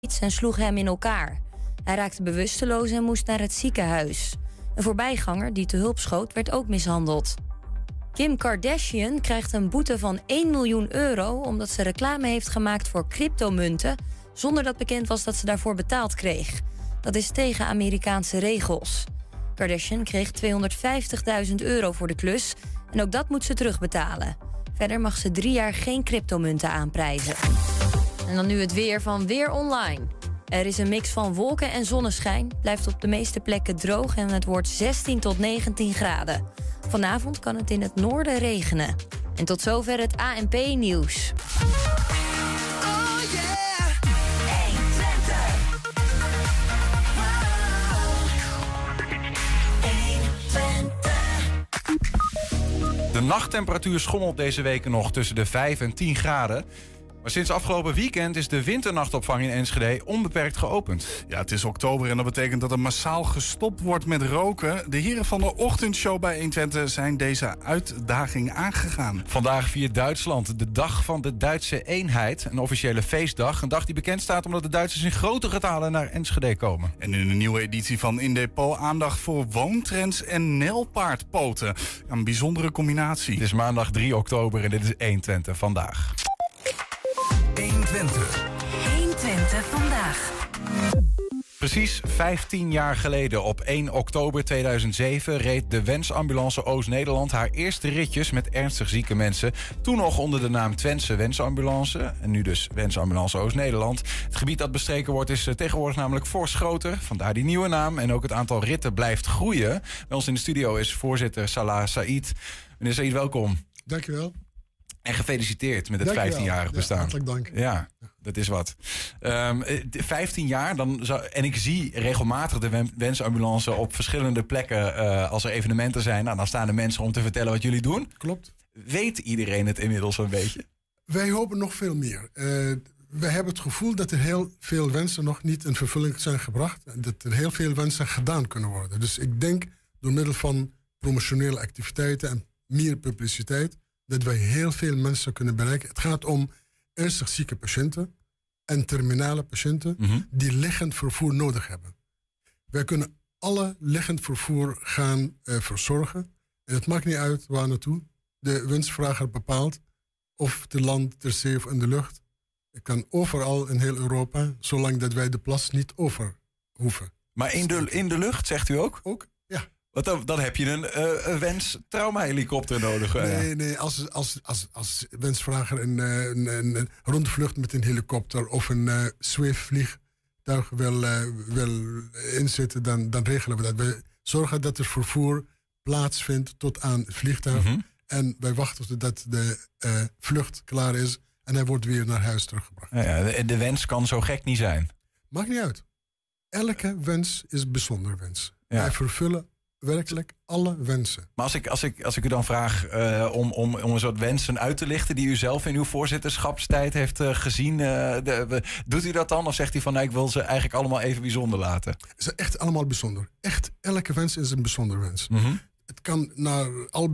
fiets en sloeg hem in elkaar. Hij raakte bewusteloos en moest naar het ziekenhuis. Een voorbijganger die te hulp schoot werd ook mishandeld. Kim Kardashian krijgt een boete van 1 miljoen euro omdat ze reclame heeft gemaakt voor cryptomunten zonder dat bekend was dat ze daarvoor betaald kreeg. Dat is tegen Amerikaanse regels. Kardashian kreeg 250.000 euro voor de klus en ook dat moet ze terugbetalen. Verder mag ze drie jaar geen cryptomunten aanprijzen. En dan nu het weer van Weer Online. Er is een mix van wolken en zonneschijn. Blijft op de meeste plekken droog en het wordt 16 tot 19 graden. Vanavond kan het in het noorden regenen. En tot zover het ANP-nieuws. De nachttemperatuur schommelt deze weken nog tussen de 5 en 10 graden. Maar sinds afgelopen weekend is de winternachtopvang in Enschede onbeperkt geopend. Ja, het is oktober en dat betekent dat er massaal gestopt wordt met roken. De heren van de ochtendshow bij 120 zijn deze uitdaging aangegaan. Vandaag viert Duitsland de Dag van de Duitse Eenheid. Een officiële feestdag. Een dag die bekend staat omdat de Duitsers in grote getalen naar Enschede komen. En in een nieuwe editie van In Depot aandacht voor woontrends en nelpaardpoten. Een bijzondere combinatie. Het is maandag 3 oktober en dit is 120 vandaag. 120. 120 vandaag. Precies 15 jaar geleden, op 1 oktober 2007, reed de Wensambulance Oost-Nederland haar eerste ritjes met ernstig zieke mensen. Toen nog onder de naam Twentse Wensambulance. En nu dus Wensambulance Oost-Nederland. Het gebied dat bestreken wordt is eh, tegenwoordig namelijk fors groter. Vandaar die nieuwe naam. En ook het aantal ritten blijft groeien. Bij ons in de studio is voorzitter Salah Said. Meneer Said, welkom. Dankjewel. En gefeliciteerd met het 15-jarig bestaan. Hartelijk dank. Ja, dat is wat. Um, 15 jaar, dan zou, en ik zie regelmatig de wensambulance op verschillende plekken uh, als er evenementen zijn. Nou, dan staan er mensen om te vertellen wat jullie doen. Klopt. Weet iedereen het inmiddels een beetje? Wij hopen nog veel meer. Uh, we hebben het gevoel dat er heel veel wensen nog niet in vervulling zijn gebracht. En dat er heel veel wensen gedaan kunnen worden. Dus ik denk door middel van promotionele activiteiten en meer publiciteit dat wij heel veel mensen kunnen bereiken. Het gaat om ernstig zieke patiënten en terminale patiënten mm die liggend vervoer nodig hebben. Wij kunnen alle liggend vervoer gaan uh, verzorgen. En het maakt niet uit waar naartoe. De wensvrager bepaalt of te land, ter zee of in de lucht. Het kan overal in heel Europa, zolang dat wij de plas niet over hoeven. Maar in de, in de lucht, zegt u ook? Ook. Want dan, dan heb je een, uh, een wens traumahelikopter nodig. Nee, nee. Als, als, als, als wensvrager een, een, een, rondvlucht met een helikopter of een uh, Swift vliegtuig wil, wil inzetten, dan, dan regelen we dat. We zorgen dat er vervoer plaatsvindt tot aan het vliegtuig. Mm -hmm. En wij wachten tot de vlucht klaar is en hij wordt weer naar huis teruggebracht. Ja, ja, de, de wens kan zo gek niet zijn. Maakt niet uit. Elke wens is bijzonder wens. Ja. Wij vervullen werkelijk alle wensen. Maar als ik, als ik, als ik u dan vraag uh, om, om, om een soort wensen uit te lichten die u zelf in uw voorzitterschapstijd heeft uh, gezien, uh, de, doet u dat dan? Of zegt u van nou, ik wil ze eigenlijk allemaal even bijzonder laten? Is echt allemaal bijzonder. Echt, elke wens is een bijzonder wens. Mm -hmm. Het kan naar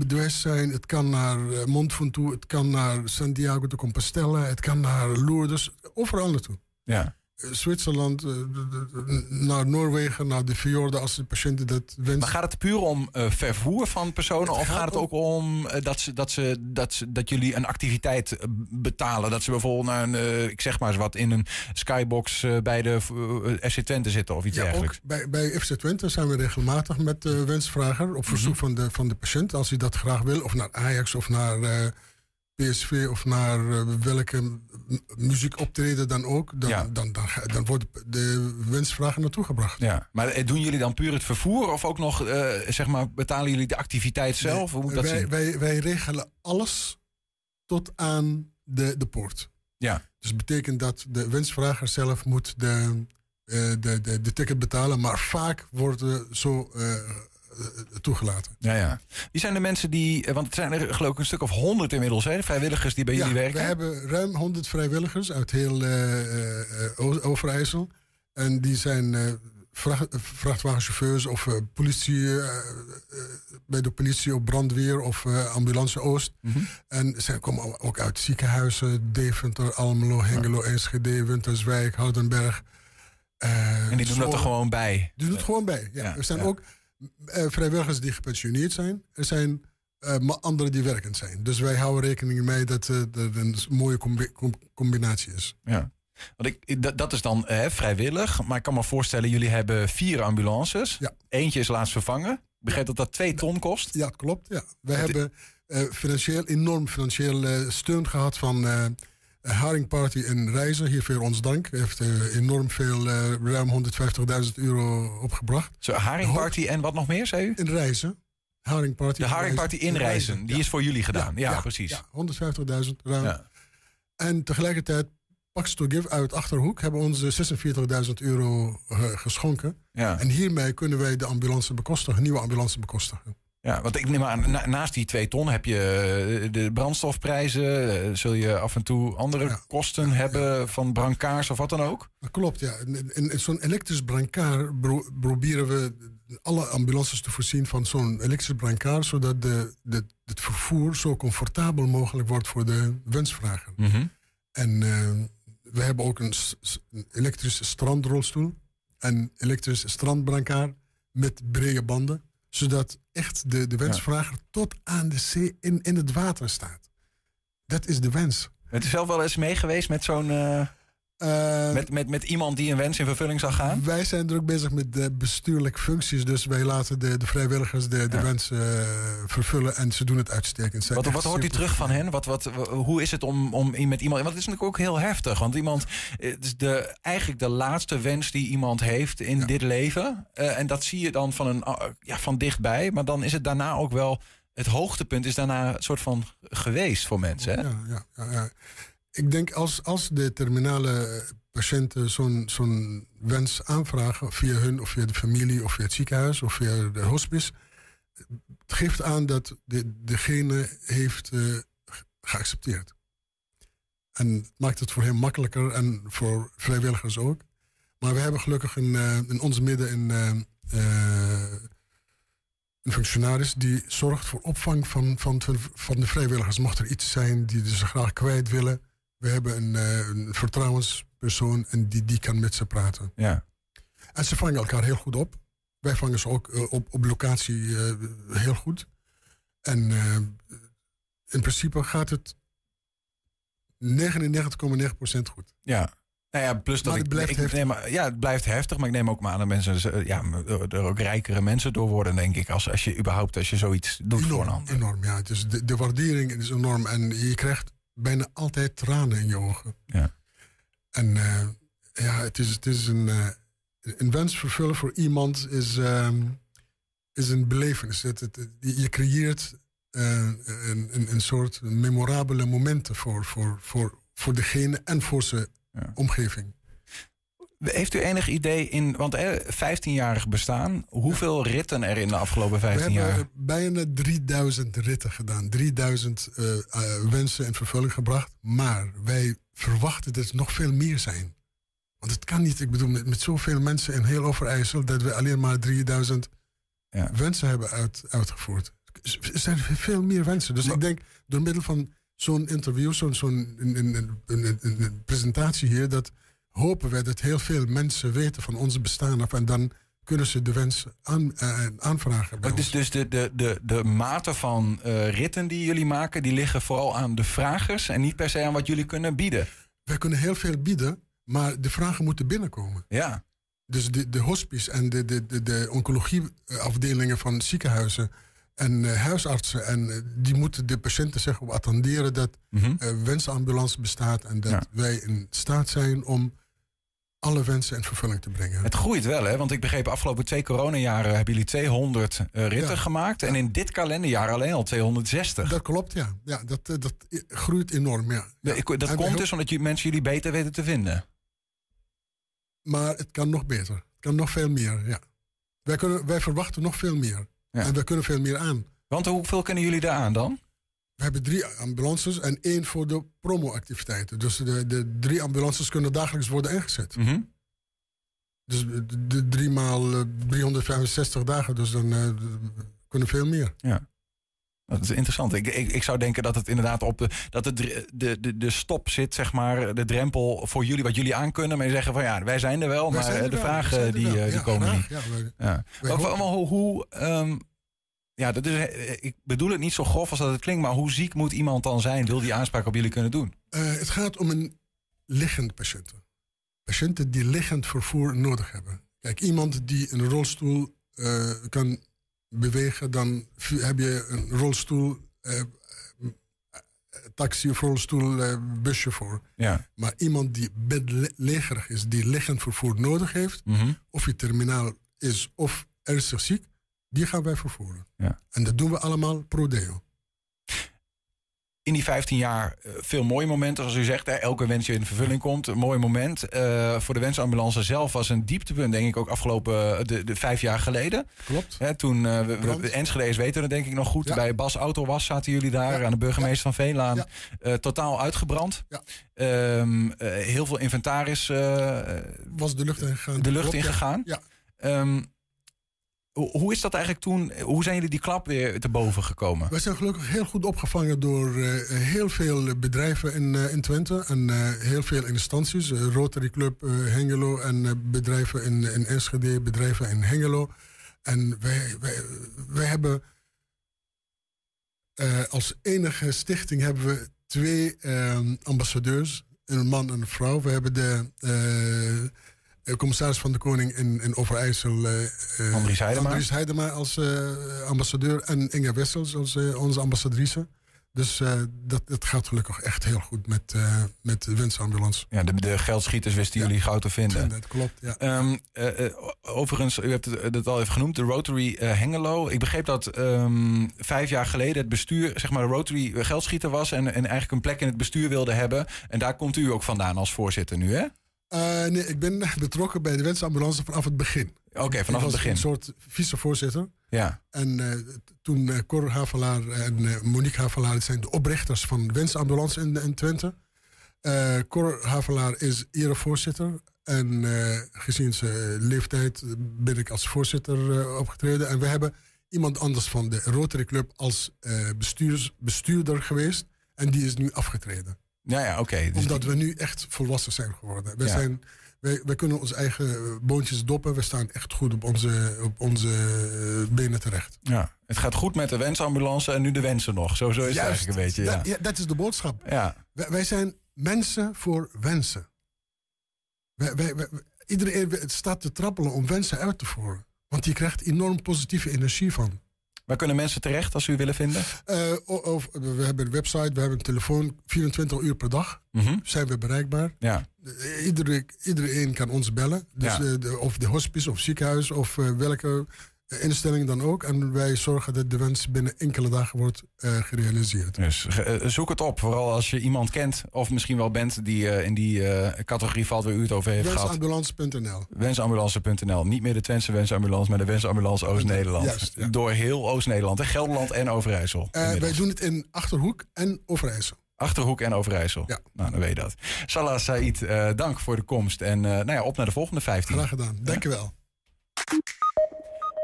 d'Huez zijn, het kan naar Mont Ventoux, het kan naar Santiago de Compostela, het kan naar Lourdes, overal naartoe. Ja. Zwitserland, naar Noorwegen, naar de fjorden als de patiënten dat wensen. Maar gaat het puur om uh, vervoer van personen het of gaat het ook om uh, dat, ze, dat, ze, dat, ze, dat jullie een activiteit betalen? Dat ze bijvoorbeeld naar een, uh, ik zeg maar eens wat, in een skybox bij de FC Twente zitten of iets ja, dergelijks? Ook bij, bij FC Twente zijn we regelmatig met de wensvrager op verzoek mm -hmm. van, de, van de patiënt, als hij dat graag wil, of naar Ajax of naar PSV of naar uh, welke muziekoptreden dan ook, dan, ja. dan, dan, dan, wordt de wensvraag naartoe gebracht. Ja, maar doen jullie dan puur het vervoer of ook nog, uh, zeg maar, betalen jullie de activiteit zelf? Nee, Hoe moet dat wij, zien? wij, wij regelen alles tot aan de, de poort. Ja. Dus dat betekent dat de wensvrager zelf moet de, de, de, de ticket betalen, maar vaak worden zo toegelaten. Ja, ja. Wie zijn de mensen die, want het zijn er geloof ik een stuk of honderd inmiddels, hè, vrijwilligers die bij ja, jullie werken? We hebben ruim 100 vrijwilligers uit heel uh, uh, Overijssel. En die zijn uh, vracht, vrachtwagenchauffeurs of eh, politie, eh, eh, bij de politie of brandweer of eh, ambulance Oost. Mhm. En zij komen ook uit ziekenhuizen, Deventer, Almelo, Hengelo, Enschede, Winterswijk, Houdenberg. Eh, En die doen dat er gewoon bij. Die doet het gewoon bij. Ja. Ja, er zijn ja. ook eh, vrijwilligers die gepensioneerd zijn. Er zijn maar anderen die werkend zijn. Dus wij houden rekening mee dat eh, er een mooie combi- com- combinatie is. Ja. Want ik, dat, dat is dan eh, vrijwillig. Maar ik kan me voorstellen, jullie hebben vier ambulances. Ja. Eentje is laatst vervangen. Ik begreep dat dat twee ton kost. Ja, het klopt. Ja. Het- hebben financieel, enorm financieel steun gehad van eh Haring Party in Reizen. Hiervoor ons dank. Heeft eh, enorm veel, eh, ruim 150.000 euro opgebracht. Zo, Haringparty en wat nog meer, zei u? In Reizen. Haring Party De in Haringparty Reizen. in Reizen. Die ja. is voor jullie gedaan. Ja, precies. Ja, 150.000 ruim. Ja. En tegelijkertijd, Pax to Give uit Achterhoek hebben ons eh, 46.000 euro eh, geschonken. Ja. En hiermee kunnen wij de ambulance bekostigen, nieuwe ambulance bekostigen. Ja, want ik neem aan, na- naast die twee ton heb je eh, de brandstofprijzen. eh, Zul je af en toe andere Ja. kosten hebben van brancards of wat dan ook? Dat klopt, ja. In, zo'n elektrisch brancard pro- proberen we alle ambulances te voorzien van zo'n elektrisch brancard, zodat de, de, het vervoer zo comfortabel mogelijk wordt voor de wensvrager. Mhm. En eh, we hebben ook een, een elektrische strandrolstoel. En elektrische strandbrancard met brede banden. Zodat echt de, de wensvrager tot aan de zee in, in het water staat. Dat is de wens. Het is zelf wel eens mee geweest met zo'n. eh, Eh, met, met, met iemand die een wens in vervulling zal gaan? wij zijn er ook bezig met de bestuurlijke functies. Dus wij laten de, de vrijwilligers de, de Ja. wens eh, vervullen. En ze doen het uitstekend. Wat, wat hoort u terug van hen? Wat, wat, hoe is het om, om met iemand. Want het is natuurlijk ook heel heftig. Want iemand. Het is de, eigenlijk de laatste wens die iemand heeft in Ja. dit leven. Eh, en dat zie je dan van, een, ah, ja, van dichtbij. Maar dan is het daarna ook wel. Het hoogtepunt is daarna een soort van geweest voor mensen. Hè? Ja, ja, ja. Ik denk als, als de terminale patiënten zo'n zo'n wens aanvragen via hun of via de familie of via het ziekenhuis of via de hospice, het geeft aan dat de, degene heeft ge- geaccepteerd. En maakt het voor hem makkelijker en voor vrijwilligers ook. Maar we hebben gelukkig in, eh, in ons midden een, eh, een functionaris die zorgt voor opvang van, van, van de vrijwilligers. Mocht er iets zijn die ze graag kwijt willen. We hebben een, eh, een vertrouwenspersoon en die, die kan met ze praten. Ja. En ze vangen elkaar heel goed op. Wij vangen ze ook eh, op, op locatie eh, heel goed. En in principe gaat het 99,9% goed. Ja. Nou ja, plus dat Maar ik, het blijft ik heftig. neem, ja, het blijft heftig, maar ik neem ook maar aan dat mensen ja, er ook rijkere mensen door worden, denk ik. Als, als je überhaupt als je zoiets doet voor een Enorm, ander. enorm, ja. Dus de, de waardering is enorm. En je krijgt bijna altijd tranen in je ogen. Ja. En eh, ja, het is, het is een, eh, een wens vervullen voor iemand is, ehm, is een belevenis. Het, het, het- je creëert eh, een, een, een soort memorabele momenten voor, voor, voor, voor degene en voor zijn Ja. omgeving. Heeft u enig idee in, want eh, 15-jarig bestaan, hoeveel ritten er in de afgelopen We 15 hebben jaar? bijna 3000 ritten gedaan. 3000 eh, eh, wensen in vervulling gebracht. Maar wij verwachten dat er nog veel meer zijn. Want het kan niet, ik bedoel, met, met zoveel mensen in heel Overijssel... dat we alleen maar 3000 Ja. wensen hebben uit, uitgevoerd. Er zijn veel meer wensen. Dus Maar- ik denk, door middel van zo'n interview, zo'n zo'n presentatie hier... dat hopen wij dat heel veel mensen weten van onze bestaan af... en dan kunnen ze de wens aan, eh, aanvragen bij ons. Dus, dus de, de, de, de mate van eh, ritten die jullie maken, die liggen vooral aan de vragers en niet per se aan wat jullie kunnen bieden. Wij kunnen heel veel bieden, maar de vragen moeten binnenkomen. Ja, Dus de, de hospice en de, de, de, de oncologieafdelingen van ziekenhuizen en eh, huisartsen, en, die moeten de patiënten op attenderen dat eh wensambulance bestaat en dat Ja. wij in staat zijn om alle wensen in vervulling te brengen. het groeit wel, hè? Want ik begreep, afgelopen twee coronajaren hebben jullie 200 eh, ritten Ja. gemaakt. En in dit kalenderjaar alleen al 260. Dat klopt, ja. ja dat, eh, dat groeit enorm, ja. De- Ja. ik- dat En we komt heel- dus omdat jullie mensen jullie beter weten te vinden. Maar het kan nog beter. Het kan nog veel meer, ja. Wij, kunnen, wij verwachten nog veel meer. En wij kunnen veel meer aan. Want hoeveel kunnen jullie daar aan dan? We hebben drie ambulances en één voor de promo-activiteiten. Dus de, de drie ambulances kunnen dagelijks worden ingezet. Mhm. Dus de, de drie maal eh, 365 dagen, dus dan eh, kunnen veel meer. Ja. Dat is interessant. Ik, ik, ik zou denken dat het inderdaad op de, dat het de, de, de, stop zit, zeg maar, de drempel voor jullie, wat jullie aankunnen. Maar je zeggen van ja, wij zijn er wel, Wij maar eh, de wel, vragen die, eh, die komen niet. Ja, wij- Ja. wij allemaal hoe, hoe ehm, ja, dat is, eh, ik bedoel het niet zo grof als dat het klinkt, maar hoe ziek moet iemand dan zijn? Wil die aanspraak op jullie kunnen doen? Eh, het gaat om een liggend patiënten. Patiënten die liggend vervoer nodig hebben. Kijk, iemand die een rolstoel eh, kan bewegen, dan heb je een rolstoel, eh, taxi of rolstoel, eh, busje voor. Ja. Maar iemand die bedlegerig is, die liggend vervoer nodig heeft, Mhm. of je terminaal is of ernstig ziek, die gaan wij vervoeren. Ja. En dat doen we allemaal pro deo. in die 15 jaar eh, veel mooie momenten, zoals u zegt. Hè, elke wens die in vervulling komt, een mooi moment. Eh, voor de wensambulance zelf was een dieptepunt, denk ik, ook afgelopen eh, de, de vijf jaar geleden. Klopt? Hè, toen, eh, we, we, Enschede's weten het denk ik nog goed. Ja. Bij Bas Autowas zaten jullie daar Ja. aan de burgemeester van Veelaan. Ja. Eh, totaal uitgebrand. Ja. Ehm, eh, heel veel inventaris eh, Was de lucht ingegaan. de lucht ingegaan. Ja. Ehm, hoe, is dat eigenlijk toen? Hoe zijn jullie die klap weer te boven gekomen? Wij zijn gelukkig heel goed opgevangen door eh, heel veel bedrijven in, eh, in Twente. En eh, heel veel instanties. eh, Rotary Club eh, Hengelo en eh, bedrijven in, in Enschede, bedrijven in Hengelo. En wij, wij, hebben eh, als enige stichting hebben we twee eh, ambassadeurs. Een man en een vrouw. We hebben de eh, commissaris van de Koning in, in Overijssel. eh, eh, Andries Heidema. Andries Heidema als eh, ambassadeur. En Inge Wessels als eh, onze ambassadrice. Dus eh, dat, dat gaat gelukkig echt heel goed met, eh met de wensambulance. Ja, de, de geldschieters wisten Ja. jullie gauw te vinden. Dat klopt, ja. Ehm, eh, eh, overigens, u hebt het, het al even genoemd, de Rotary eh, Hengelo. Ik begreep dat ehm, vijf jaar geleden het bestuur, zeg maar, de Rotary eh, geldschieter was en, en eigenlijk een plek in het bestuur wilde hebben. En daar komt u ook vandaan als voorzitter nu, hè? Eh, nee, ik ben betrokken bij de wensambulance vanaf het begin. Oké, vanaf het was begin. een soort vicevoorzitter. Ja, En eh, toen eh Cor Havelaar en Monique Havelaar zijn de oprichters van de wensambulance in, in Twente. Cor Havelaar is erevoorzitter. En gezien zijn leeftijd ben ik als voorzitter opgetreden. En we hebben iemand anders van de Rotary Club als bestuurs, bestuurder geweest. En die is nu afgetreden. Ja, ja oké. Dus Omdat we nu echt volwassen zijn geworden. We Ja. zijn, wij kunnen onze eigen boontjes doppen. We staan echt goed op onze, op onze eh, benen terecht. ja, het gaat goed met de wensambulance en nu de wensen nog. Zo, zo is het eigenlijk een beetje. Ja. Dat, ja, dat is de boodschap. Ja. Wij, wij zijn mensen voor wensen. Wij, wij, wij- iedereen het staat te trappelen om wensen uit te voeren. Want je krijgt enorm positieve energie van. Waar kunnen mensen terecht als u willen vinden? Eh, of, we hebben een website, we hebben een telefoon. 24 uur per dag Mhm. zijn we bereikbaar. Ja. Eh, Iedereen, iedereen kan ons bellen. Dus, Ja. eh, de, of de hospice of ziekenhuis of welke instelling dan ook. En wij zorgen dat de wens binnen enkele dagen wordt eh, gerealiseerd. Dus eh, zoek het op, vooral als je iemand kent of misschien wel bent die eh, in die eh, categorie valt waar u het over heeft gehad. Wensambulance.nl. Wensambulance.nl. Niet meer de Twentse wensambulance, maar de wensambulance Oost-Nederland. Juist, ja. Door heel Oost-Nederland. hè? Gelderland en Overijssel. Eh, wij doen het in Achterhoek en Overijssel. Achterhoek en Overijssel. Ja. Nou, dan weet je dat. Salah Said, eh, dank voor de komst. En eh, nou ja, op naar de volgende 15. Graag gedaan. Dankjewel.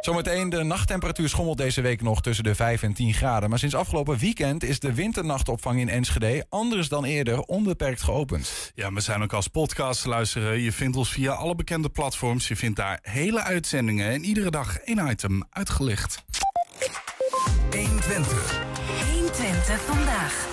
Zometeen, de nachttemperatuur schommelt deze week nog tussen de 5 en 10 graden. Maar sinds afgelopen weekend is de winternachtopvang in Enschede anders dan eerder onbeperkt geopend. Ja, we zijn ook als podcast te luisteren. Je vindt ons via alle bekende platforms. Je vindt daar hele uitzendingen en iedere dag één item uitgelicht. 120. 120 vandaag.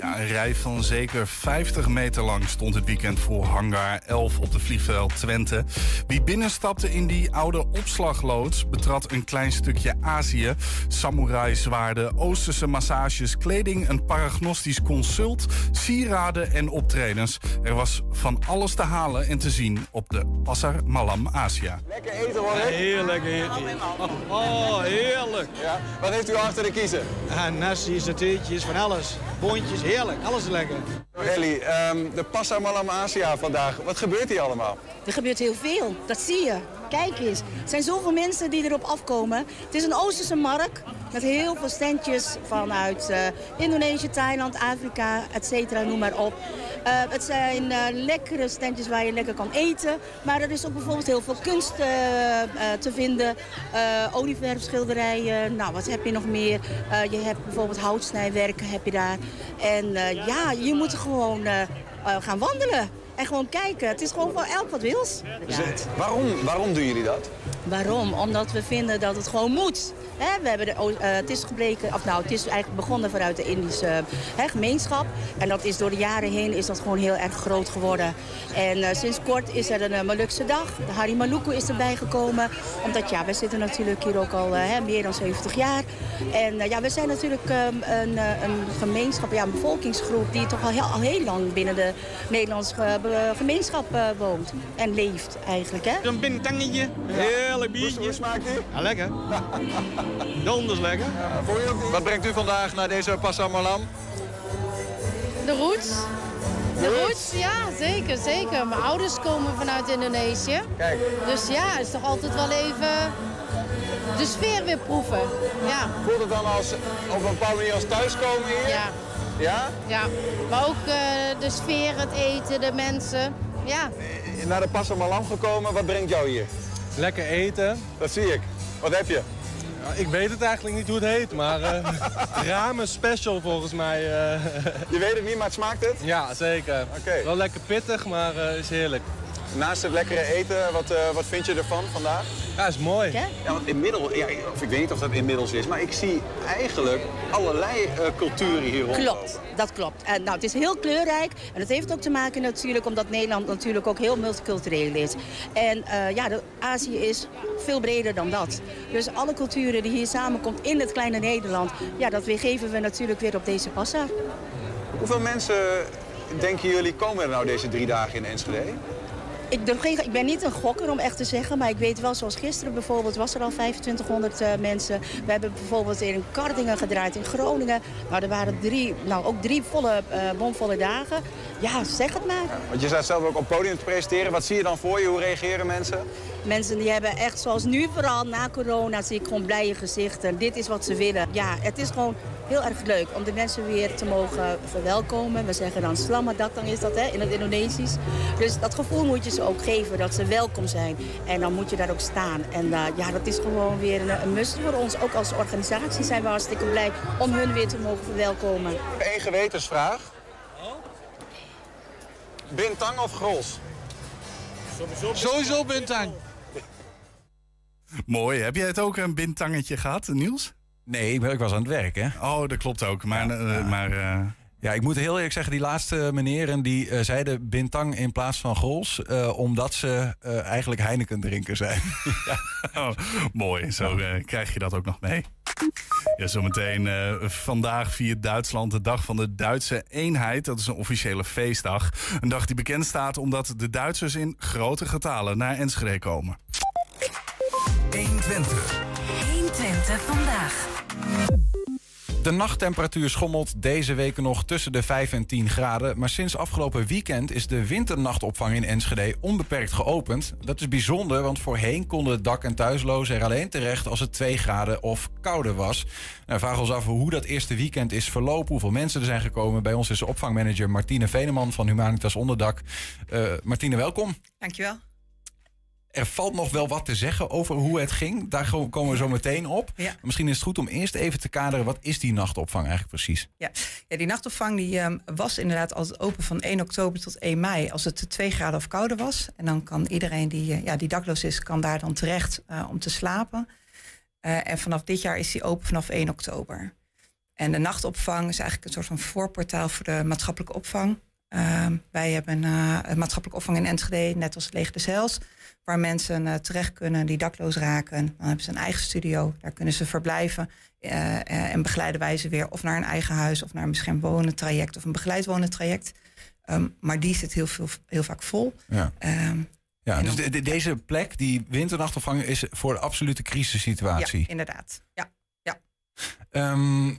Ja, een rij van zeker 50 meter lang stond het weekend voor hangar 11 op de vliegveld Twente. Wie binnenstapte in die oude opslagloods betrad een klein stukje Azië. Samurai-zwaarden, Oosterse massages, kleding, een paragnostisch consult, sieraden en optredens. Er was van alles te halen en te zien op de Pasar Malam Asia. Lekker eten hoor. hè? Heerlijk, heerlijk. Oh, heerlijk. Ja. Wat heeft u achter de kiezen? Ah, nasi, satéetjes, van alles. Boontjes, heerlijk. Alles is lekker. Ellie, ehm, de Passa Malam Asia vandaag. Wat gebeurt hier allemaal? Er gebeurt heel veel, dat zie je. Kijk eens. Er zijn zoveel mensen die erop afkomen. Het is een Oosterse markt met heel veel standjes vanuit uh, Indonesië, Thailand, Afrika, et cetera, noem maar op. Uh, het zijn uh, lekkere standjes waar je lekker kan eten. Maar er is ook bijvoorbeeld heel veel kunst te vinden. olieverfschilderijen, nou wat heb je nog meer? je hebt bijvoorbeeld houtsnijwerken heb je daar. En ja, je moet gewoon gaan wandelen. En gewoon kijken. Het is gewoon voor elk wat wils. Ja. Waarom, waarom doen jullie dat? Waarom? Omdat we vinden dat het gewoon moet. We hebben de, uh, het is gebleken, of nou, het is eigenlijk begonnen vanuit de Indische gemeenschap. En dat is door de jaren heen is dat gewoon heel erg groot geworden. En uh, sinds kort is er een uh, Malukse dag. De Hari Maluku is erbij gekomen. Omdat ja, we zitten natuurlijk hier ook al meer dan 70 jaar. En ja, we zijn natuurlijk um, een, een, gemeenschap, ja, een bevolkingsgroep die toch al heel, al heel lang binnen de Nederlandse gemeenschap woont. En leeft eigenlijk. Hè? Een bintangetje. Ja heerlijk biertje. Hoe smaakt die? Ja, lekker. Donders lekker. Ja, Wat brengt u vandaag naar deze Pasar Malam? De roots. De roots, ja, zeker, zeker. Mijn ouders komen vanuit Indonesië. Kijk. Dus ja, het is toch altijd wel even de sfeer weer proeven. Ja. Voelt het dan als, op een bepaalde manier als thuiskomen hier? Ja. Ja? Ja, maar ook uh, de sfeer, het eten, de mensen. Ja. Naar de Pasar Malam gekomen, wat brengt jou hier? Lekker eten. Dat zie ik. Wat heb je? Ja, ik weet het eigenlijk niet hoe het heet, maar uh, ramen special volgens mij. Uh. Je weet het niet, maar het smaakt het? Ja, zeker. Okay. Wel lekker pittig, maar uh, is heerlijk. Naast het lekkere eten, wat, uh, wat vind je ervan vandaag? Ja, is mooi. Ja, want inmiddels, ja, of ik weet niet of dat inmiddels is, maar ik zie eigenlijk allerlei uh, culturen hier rond. Klopt, dat klopt. En, nou, het is heel kleurrijk en het heeft ook te maken natuurlijk omdat Nederland natuurlijk ook heel multicultureel is. En uh, ja, de, Azië is veel breder dan dat. Dus alle culturen die hier samenkomt in het kleine Nederland, ja, dat weergeven we natuurlijk weer op deze passa. Hoeveel mensen, denken jullie, komen er nou deze drie dagen in Enschede? Ik, ik, ben niet een gokker om echt te zeggen, maar ik weet wel, zoals gisteren bijvoorbeeld, was er al 2500 uh, mensen. We hebben bijvoorbeeld in Kardingen gedraaid, in Groningen. Nou, er waren drie, nou, ook drie volle, uh, bomvolle dagen. Ja, zeg het maar. Ja, want je staat zelf ook op podium te presenteren. Wat zie je dan voor je? Hoe reageren mensen? Mensen die hebben echt, zoals nu vooral na corona, zie ik gewoon blije gezichten. Dit is wat ze willen. Ja, het is gewoon heel erg leuk om de mensen weer te mogen verwelkomen. We zeggen dan slamadak, dan is dat hè, in het Indonesisch. Dus dat gevoel moet je ze ook geven, dat ze welkom zijn. En dan moet je daar ook staan. En uh, ja, dat is gewoon weer een, een must voor ons. Ook als organisatie zijn we hartstikke blij om hun weer te mogen verwelkomen. Eén gewetensvraag. Bintang of Grols? Sowieso Bintang. Mooi. Heb jij het ook een bintangetje gehad, Niels? Nee, ik was aan het werk, hè? Oh, dat klopt ook. Maar, ja, uh, maar uh... Ja, ik moet heel eerlijk zeggen, die laatste meneren die uh, zeiden Bintang in plaats van Grols, omdat ze eigenlijk Heineken drinken zijn. ja. oh, mooi, zo krijg je dat ook nog mee. Ja, zometeen vandaag viert Duitsland de dag van de Duitse eenheid. Dat is een officiële feestdag. Een dag die bekend staat omdat de Duitsers in grote getalen naar Enschede komen. 120. 120 vandaag. De nachttemperatuur schommelt deze weken nog tussen de 5 en 10 graden. Maar sinds afgelopen weekend is de winternachtopvang in Enschede onbeperkt geopend. Dat is bijzonder, want voorheen konden dak- en thuislozen er alleen terecht als het 2 graden of kouder was. Nou, we vragen ons af hoe dat eerste weekend is verlopen, hoeveel mensen er zijn gekomen. Bij ons is de opvangmanager Martine Veneman van Humanitas Onderdak. Uh, Martine, welkom. Dankjewel er valt nog wel wat te zeggen over hoe het ging. Daar komen we zo meteen op. Ja. Misschien is het goed om eerst even te kaderen. Wat is die nachtopvang eigenlijk precies? Ja, ja die nachtopvang die, um, was inderdaad altijd open van 1 oktober tot 1 mei. Als het 2 graden of kouder was. En dan kan iedereen die, uh, ja, die dakloos is, kan daar dan terecht uh, om te slapen. Uh, en vanaf dit jaar is die open vanaf 1 oktober. En de nachtopvang is eigenlijk een soort van voorportaal voor de maatschappelijke opvang. Ehm, wij hebben een maatschappelijke opvang in Enschede, net als Leeg de Zels waar mensen uh, terecht kunnen die dakloos raken. Dan hebben ze een eigen studio, daar kunnen ze verblijven. Uh, en begeleiden wij ze weer of naar een eigen huis of naar een beschermd wonen traject of een begeleid wonen traject. Um, maar die zit heel, veel, heel vaak vol. Ja. Um, ja, dus de, de, deze plek, die winternachtopvang, is voor de absolute crisissituatie. Ja, inderdaad. Ja. ja. Um,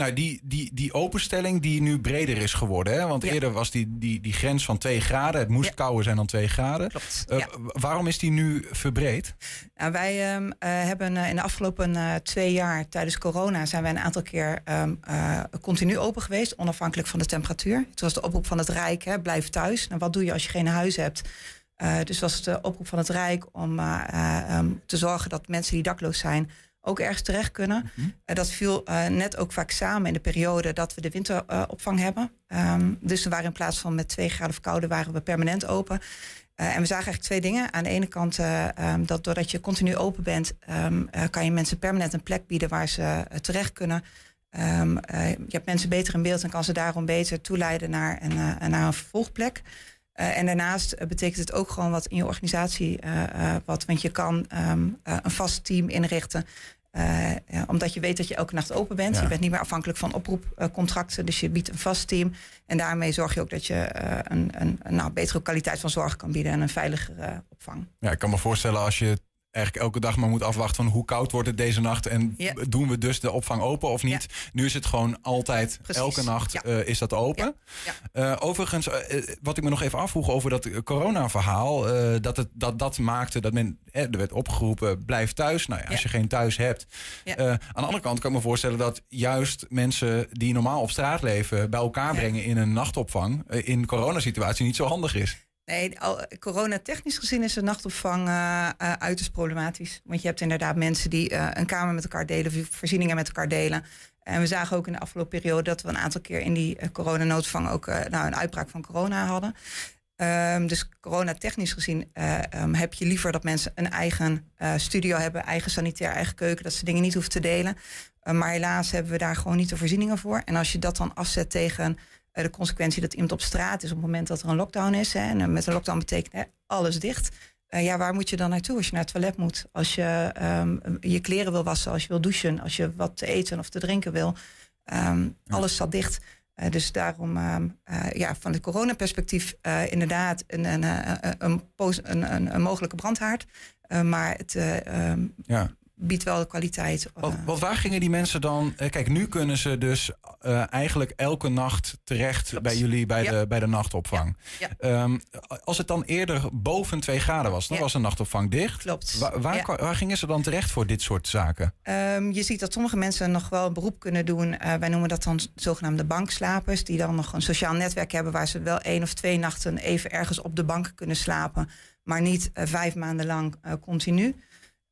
Nou, die, die, die openstelling die nu breder is geworden. Hè? Want eerder was die, die, die grens van 2 graden. Het moest kouder zijn dan 2 graden. Klopt. Uh, waarom is die nu verbreed? Nou, wij um, uh, hebben uh, in de afgelopen twee jaar tijdens corona zijn wij een aantal keer um, continu open geweest, onafhankelijk van de temperatuur. Het was de oproep van het Rijk, hè, blijf thuis. Nou, wat doe je als je geen huis hebt? dus was het de oproep van het Rijk om um, te zorgen dat mensen die dakloos zijn ook ergens terecht kunnen. Mm dat viel uh, net ook vaak samen in de periode dat we de winteropvang uh, hebben. Um, dus we waren in plaats van met twee graden of koude, waren we permanent open. Uh, en we zagen eigenlijk twee dingen. Aan de ene kant um, dat doordat je continu open bent, um, kan je mensen permanent een plek bieden waar ze terecht kunnen. je hebt mensen beter in beeld en kan ze daarom beter toeleiden naar een, naar een vervolgplek. Uh, en daarnaast uh, betekent het ook gewoon wat in je organisatie uh, wat. Want je kan um, een vast team inrichten. Ja, omdat je weet dat je elke nacht open bent. Ja. Je bent niet meer afhankelijk van oproepcontracten. dus je biedt een vast team. En daarmee zorg je ook dat je een, een, een nou, betere kwaliteit van zorg kan bieden. En een veiligere opvang. Ja, ik kan me voorstellen als je eigenlijk elke dag maar moet afwachten van hoe koud wordt het deze nacht en ja. doen we dus de opvang open of niet. Ja. Nu is het gewoon altijd, Precies. elke nacht Ja. uh, is dat open. Uh, overigens, uh, wat ik me nog even afvroeg over dat corona-verhaal, dat, het, dat dat maakte dat men, er werd opgeroepen, blijf thuis. Nou ja, als je geen thuis hebt. aan de andere kant kan ik me voorstellen dat juist mensen die normaal op straat leven bij elkaar brengen in een nachtopvang, in coronasituatie niet zo handig is. Nee, coronatechnisch gezien is de nachtopvang uh, uiterst problematisch. Want je hebt inderdaad mensen die uh, een kamer met elkaar delen, voorzieningen met elkaar delen. En we zagen ook in de afgelopen periode dat we een aantal keer in die coronanoodvang ook nou, een uitbraak van corona hadden. Um, dus coronatechnisch gezien um, heb je liever dat mensen een eigen studio hebben, eigen sanitair, eigen keuken, dat ze dingen niet hoeven te delen. maar helaas hebben we daar gewoon niet de voorzieningen voor. En als je dat dan afzet tegen de consequentie dat iemand op straat is op het moment dat er een lockdown is. Hè, en met een lockdown betekent hè, alles dicht. Uh, ja, waar moet je dan naartoe als je naar het toilet moet? Als je um, je kleren wil wassen, als je wil douchen, als je wat te eten of te drinken wil. Um, ja. Alles staat dicht. Uh, dus daarom, uh, ja, van het coronaperspectief inderdaad een, een, een, een, een, een mogelijke brandhaard. maar het ja biedt wel de kwaliteit. Want, want, waar gingen die mensen dan? Kijk, nu kunnen ze dus uh, eigenlijk elke nacht terecht Klopt. bij jullie bij, Ja. de, bij de nachtopvang. Ja. Ja. Um, als het dan eerder boven 2 graden was, dan was de nachtopvang dicht. Klopt. Waar, waar, gingen ze dan terecht voor dit soort zaken? Um, je ziet dat sommige mensen nog wel een beroep kunnen doen. Wij noemen dat dan zogenaamde bankslapers. Die dan nog een sociaal netwerk hebben waar ze wel één of twee nachten even ergens op de bank kunnen slapen. Maar niet vijf maanden lang continu.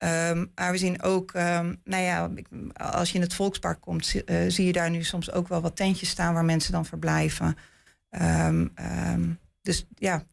Um, maar we zien ook, um, nou ja, ik- als je in het Volkspark komt, zie, uh, zie je daar nu soms ook wel wat tentjes staan waar mensen dan verblijven. Um, um, dus ja,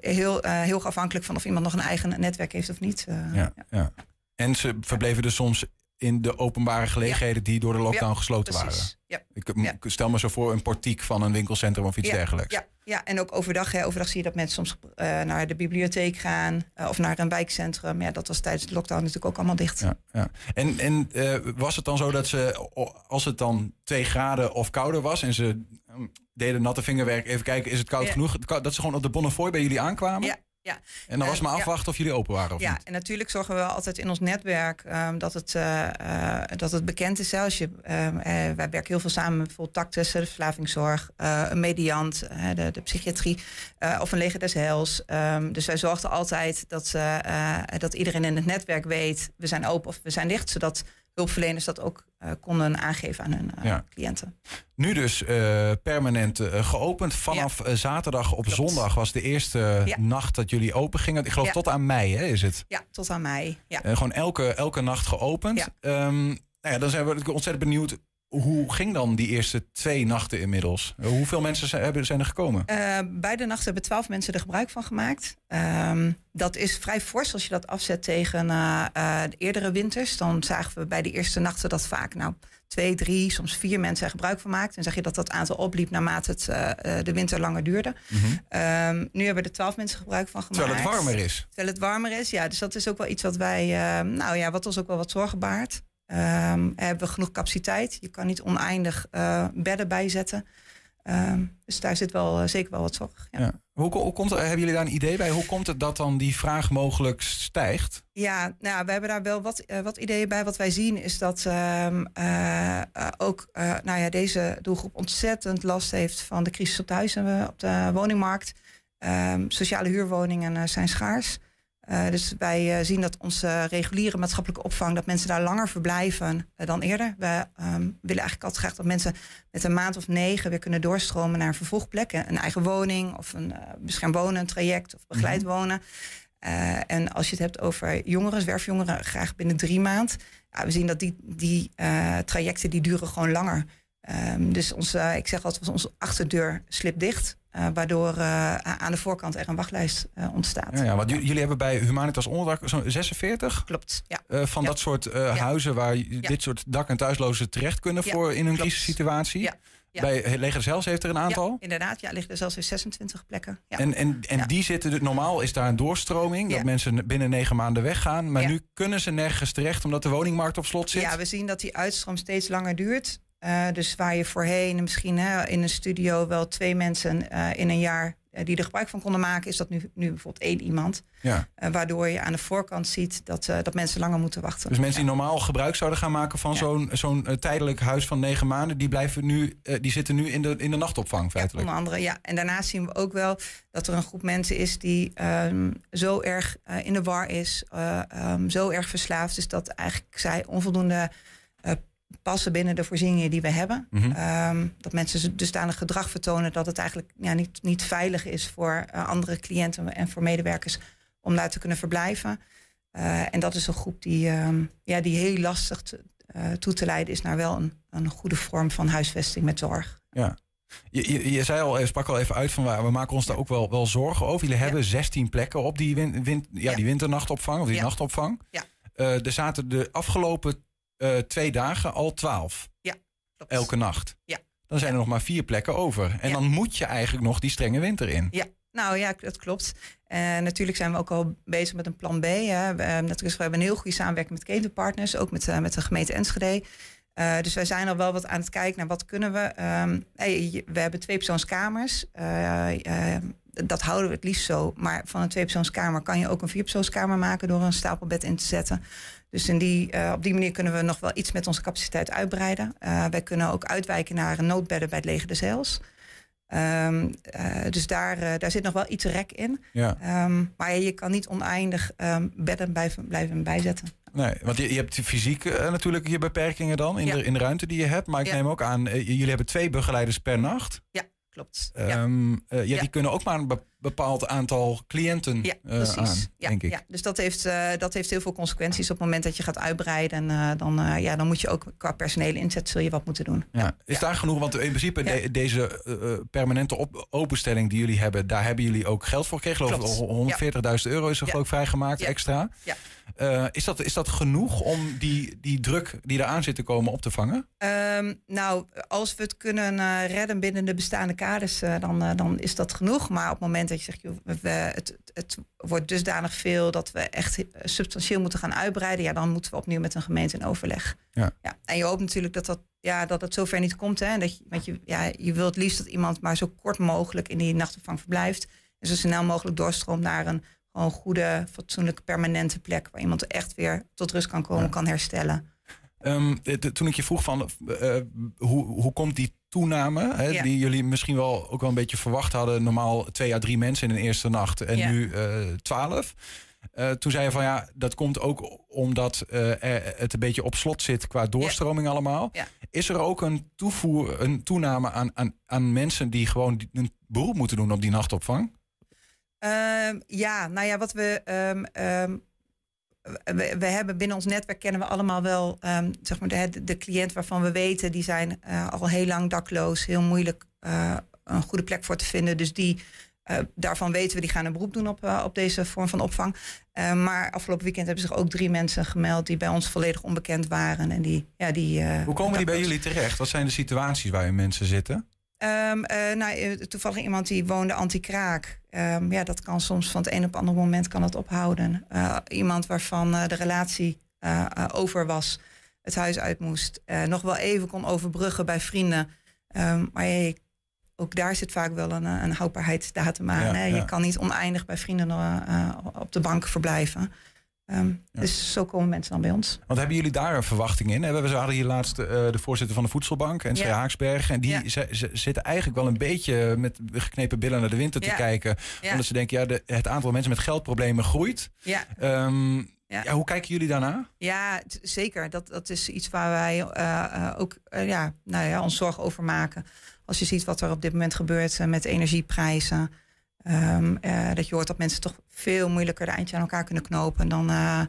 heel, uh, heel afhankelijk van of iemand nog een eigen netwerk heeft of niet. Uh, Ja, ja. En ze verbleven dus soms in de openbare gelegenheden die door de lockdown Ja, gesloten precies. waren. Ja. Ik, stel me zo voor een portiek van een winkelcentrum of iets dergelijks. Ja, ja, en ook overdag. Hè. Overdag zie je dat mensen soms uh, naar de bibliotheek gaan uh, of naar een wijkcentrum. Ja, dat was tijdens de lockdown natuurlijk ook allemaal dicht. Ja, ja. En, en uh, was het dan zo dat ze, als het dan twee graden of kouder was en ze um, deden natte vingerwerk, even kijken, is het koud genoeg? Dat ze gewoon op de Bonnefoy bij jullie aankwamen? Ja, ja. En dan was Eh, maar ja. afwachten of jullie open waren of Ja, niet? en natuurlijk zorgen we altijd in ons netwerk um, dat, het, uh, uh, dat het bekend is. Als je, um, uh, wij werken heel veel samen met bijvoorbeeld de verslavingszorg, een mediant, de, de psychiatrie of een leger des heils. Um, dus wij zorgden altijd dat, dat iedereen in het netwerk weet, we zijn open of we zijn dicht, zodat hulpverleners dat ook uh, konden aangeven aan hun uh, Ja. cliënten. Nu dus uh, permanent geopend. Vanaf zaterdag op Klopt. zondag was de eerste Ja. nacht dat jullie open gingen. Ik geloof tot aan mei hè, is het. Ja, tot aan mei. Ja. Gewoon elke, elke nacht geopend. Um, nou ja, dan zijn we ontzettend benieuwd. Hoe ging dan die eerste twee nachten inmiddels? Uh, hoeveel mensen zijn, er gekomen? Uh, bij de nacht hebben twaalf mensen er gebruik van gemaakt. Um, dat is vrij fors als je dat afzet tegen uh, uh, de eerdere winters. Dan zagen we bij de eerste nachten dat vaak nou, twee, drie, soms vier mensen er gebruik van maakten. En zag je dat dat aantal opliep naarmate het, de winter langer duurde. Mm -hmm. um, nu hebben er twaalf mensen gebruik van gemaakt. Terwijl het warmer is. Terwijl het warmer is, ja. Dus dat is ook wel iets wat wij, nou ja, wat ons ook wel wat zorgen baart. Um, hebben we genoeg capaciteit? Je kan niet oneindig uh, bedden bijzetten. Um, dus daar zit wel uh, zeker wel wat zorg. Ja. Ja. Hoe, hoe komt hebben jullie daar een idee bij? Hoe komt het dat dan die vraag mogelijk stijgt? Ja, nou, we hebben daar wel wat, uh, wat ideeën bij. Wat wij zien is dat uh, ook nou ja, deze doelgroep ontzettend last heeft van de crisis op de huis en op de woningmarkt. Ehm, sociale huurwoningen zijn schaars. Uh, dus wij uh, zien dat onze reguliere maatschappelijke opvang, dat mensen daar langer verblijven uh, dan eerder. We um, willen eigenlijk altijd graag dat mensen met een maand of negen weer kunnen doorstromen naar een vervolgplek. Een eigen woning of een beschermd wonen, traject of begeleid wonen. en als je het hebt over jongeren, zwerfjongeren, graag binnen drie maanden. Ja, we zien dat die, die trajecten die duren gewoon langer. Um, dus onze, ik zeg altijd, onze achterdeur slipt dicht. Uh, waardoor uh, aan de voorkant er een wachtlijst uh, ontstaat. Ja, ja, want jullie hebben bij Humanitas Onderdak zo'n 46? Klopt, ja. van ja. dat soort huizen waar dit soort dak- en thuislozen terecht kunnen voor in een klopt. crisissituatie. Bij Leger zelfs heeft er een aantal? Inderdaad, ja, liggen er zelfs weer 26 plekken. Ja. En, en, en die zitten, dus- normaal is daar een doorstroming, dat mensen binnen negen maanden weggaan. Maar nu kunnen ze nergens terecht omdat de woningmarkt op slot zit. Ja, we zien dat die uitstroom steeds langer duurt. Uh, dus waar je voorheen misschien hè, in een studio wel twee mensen uh, in een jaar uh, die er gebruik van konden maken, is dat nu, nu bijvoorbeeld één iemand. Ja. waardoor je aan de voorkant ziet dat, dat mensen langer moeten wachten. Dus mensen die normaal gebruik zouden gaan maken van ja. zo'n zo'n tijdelijk huis van negen maanden, die, blijven nu, die zitten nu in de, in de nachtopvang feitelijk. Ja, onder andere, ja. En daarnaast zien we ook wel dat er een groep mensen is die um, zo erg in de war is, um, zo erg verslaafd is dat eigenlijk zij onvoldoende passen binnen de voorzieningen die we hebben. Mm -hmm. um, dat mensen dusdanig gedrag vertonen dat het eigenlijk ja, niet, niet veilig is voor uh, andere cliënten en voor medewerkers om daar te kunnen verblijven. Uh, en dat is een groep die, um, ja, die heel lastig te, uh, toe te leiden is naar wel een, een goede vorm van huisvesting met zorg. Ja. Je, je, je zei al, sprak al even uit van waar we maken ons daar ook wel, wel zorgen over. Jullie hebben 16 plekken op die, win, win, ja, die winternachtopvang of die ja. nachtopvang. Ja. er zaten de afgelopen uh, twee dagen al twaalf. Ja, klopt. Elke nacht. Ja. Dan zijn er nog maar vier plekken over. En ja. dan moet je eigenlijk nog die strenge winter in. Ja, nou ja, dat klopt. En natuurlijk zijn we ook al bezig met een plan B. Hè. We, natuurlijk, we hebben een heel goede samenwerking met ketenpartners, ook met, uh, met de gemeente Enschede. Uh, dus wij zijn al wel wat aan het kijken naar wat kunnen we. Um, hey, we hebben twee persoonskamers. dat houden we het liefst zo. Maar van een tweepersoonskamer kan je ook een vierpersoonskamer maken door een stapelbed in te zetten. Dus in die, uh, op die manier kunnen we nog wel iets met onze capaciteit uitbreiden. Uh, wij kunnen ook uitwijken naar noodbedden bij het leger de Zeils. Um, uh, dus daar, daar zit nog wel iets rek in. Ja. Um, maar je kan niet oneindig um, bedden blijven, blijven bijzetten. Nee, want je, je hebt fysiek natuurlijk je beperkingen dan in, ja. de, in de ruimte die je hebt. Maar ik ja. neem ook aan, jullie hebben twee begeleiders per nacht. Ja, klopt. Ja. ja. die kunnen ook maar een bepaald aantal cliënten ja, uh, precies. aan, ja, denk ik. Ja, dus dat heeft, uh, dat heeft heel veel consequenties. Op het moment dat je gaat uitbreiden, uh, dan, ja, dan moet je ook qua personele inzet zul je wat moeten doen. Ja. Is daar genoeg? Want in principe de, deze permanente op, openstelling die jullie hebben, daar hebben jullie ook geld voor gekregen. Geloof 140.000 euro is er ook vrijgemaakt extra. Ja. Is, dat, is dat genoeg om die, die druk die eraan zit te komen op te vangen? Um, nou, als we het kunnen redden binnen de bestaande kaders, dan, dan is dat genoeg. Maar op het moment dat je zegt, joh, we, het, het wordt dusdanig veel dat we echt substantieel moeten gaan uitbreiden, ja, dan moeten we opnieuw met een gemeente in overleg. Ja. Ja, en je hoopt natuurlijk dat, dat, ja, dat het zover niet komt. Hè, en dat je, want je, ja, je wilt liefst dat iemand maar zo kort mogelijk in die nachtopvang verblijft. En zo snel mogelijk doorstroomt naar een gewoon goede, fatsoenlijke, permanente plek waar iemand echt weer tot rust kan komen, ja. kan herstellen. Um, de, de, toen ik je vroeg van uh, hoe, hoe komt die toename, hè, Ja. die jullie misschien wel ook wel een beetje verwacht hadden, normaal twee à drie mensen in een eerste nacht en Ja. nu uh, twaalf. Uh, toen zei je van ja, dat komt ook omdat uh, er, het een beetje op slot zit qua doorstroming allemaal. Is er ook een toevoer, een toename aan, aan, aan mensen die gewoon een beroep moeten doen op die nachtopvang? Ehm, ja, nou ja, wat we, ehm, ehm, we. We hebben binnen ons netwerk kennen we allemaal wel ehm, zeg maar de, de cliënt waarvan we weten die zijn eh, al heel lang dakloos, heel moeilijk eh, een goede plek voor te vinden. Dus die, eh, daarvan weten we die gaan een beroep doen op, op deze vorm van opvang. Maar afgelopen weekend hebben zich ook drie mensen gemeld die bij ons volledig onbekend waren. En die, ja, die, Hoe komen die bij jullie terecht? Wat zijn de situaties waarin mensen zitten? Eh, nou, eh, toevallig iemand die woonde anti-kraak. Ehm, ja, dat kan soms van het een op het andere moment kan dat ophouden. Eh, iemand waarvan de relatie over was, het huis uit moest. nog wel even kon overbruggen bij vrienden. Ehm, maar ook daar zit vaak wel een, een houdbaarheidsdatum aan. Ja, hè? ja. Je kan niet oneindig bij vrienden op de bank verblijven. Ehm, Dus zo komen mensen dan bij ons. Want hebben jullie daar een verwachting in? We hadden hier laatst eh, de voorzitter van de Voedselbank, en Ja. Haaksberg. En die Ja. ze, ze zitten eigenlijk wel een beetje met geknepen billen naar de winter te kijken. Omdat ze denken, ja, de, het aantal mensen met geldproblemen groeit. Ja. Ehm, Ja. hoe kijken jullie daarna? Ja, zeker. Dat, dat is iets waar wij eh, eh, ook ja, nou ja, ons zorgen over maken. Als je ziet wat er op dit moment gebeurt met energieprijzen. Ehm, eh, dat je hoort dat mensen toch veel moeilijker de eindje aan elkaar kunnen knopen. Dan, eh,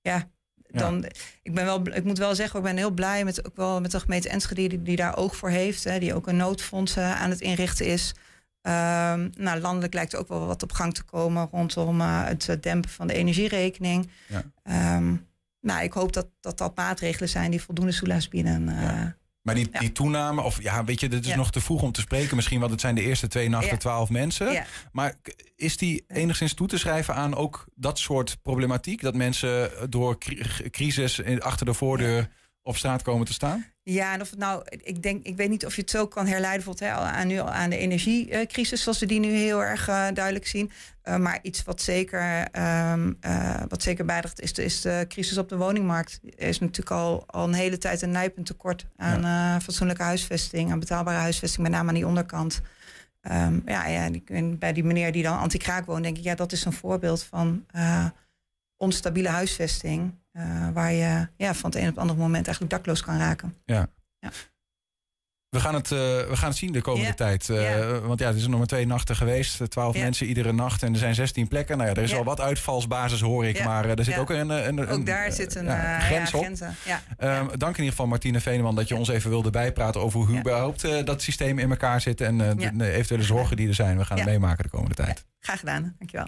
ja, dan, ik, ben wel, ik moet wel zeggen, ik ben heel blij met, ook wel met de gemeente Enschede die, die daar oog voor heeft. Hè, die ook een noodfonds eh, aan het inrichten is. Ehm, nou, landelijk lijkt ook wel wat op gang te komen rondom het dempen van de energierekening. Ja. Ehm, nou, ik hoop dat, dat dat maatregelen zijn die voldoende soelaas bieden. eh, Maar die, die toename, of ja, weet je, dit is Ja. nog te vroeg om te spreken misschien, want het zijn de eerste twee nachten Ja. twaalf mensen. Ja. Maar k- is die enigszins toe te schrijven aan ook dat soort problematiek? Dat mensen door cri- crisis achter de voordeur op straat komen te staan? Ja, en of het nou, ik denk, ik weet niet of je het zo kan herleiden, bijvoorbeeld hè, aan, nu aan de energiecrisis, zoals we die nu heel erg eh, duidelijk zien. Eh, maar iets wat zeker, eh, wat zeker bijdraagt, is de, is de crisis op de woningmarkt. Er is natuurlijk al, al een hele tijd een nijpend tekort aan eh, fatsoenlijke huisvesting, aan betaalbare huisvesting, met name aan die onderkant. Ehm, ja, ja die, bij die meneer die dan anti-kraak woont, denk ik, ja, dat is een voorbeeld van onstabiele huisvesting. eh, waar je ja, van het een op het andere moment eigenlijk dakloos kan raken. Ja. Ja. We gaan, het, eh, we gaan het zien de komende tijd. Eh, Want ja, het is nog maar twee nachten geweest. Twaalf Ja. mensen iedere nacht. En er zijn 16 plekken. Nou ja, er is wel wat uitvalsbasis, hoor ik. Maar er zit ook een, een, een, Ook daar een, zit een ja, grens ja, op. grenzen. Ja. Ehm, Dank in ieder geval Martine Veneman dat je ons even wilde bijpraten over hoe überhaupt dat systeem in elkaar zit. En de- eventuele zorgen die er zijn. We gaan het meemaken de komende tijd. Graag gedaan, dankjewel.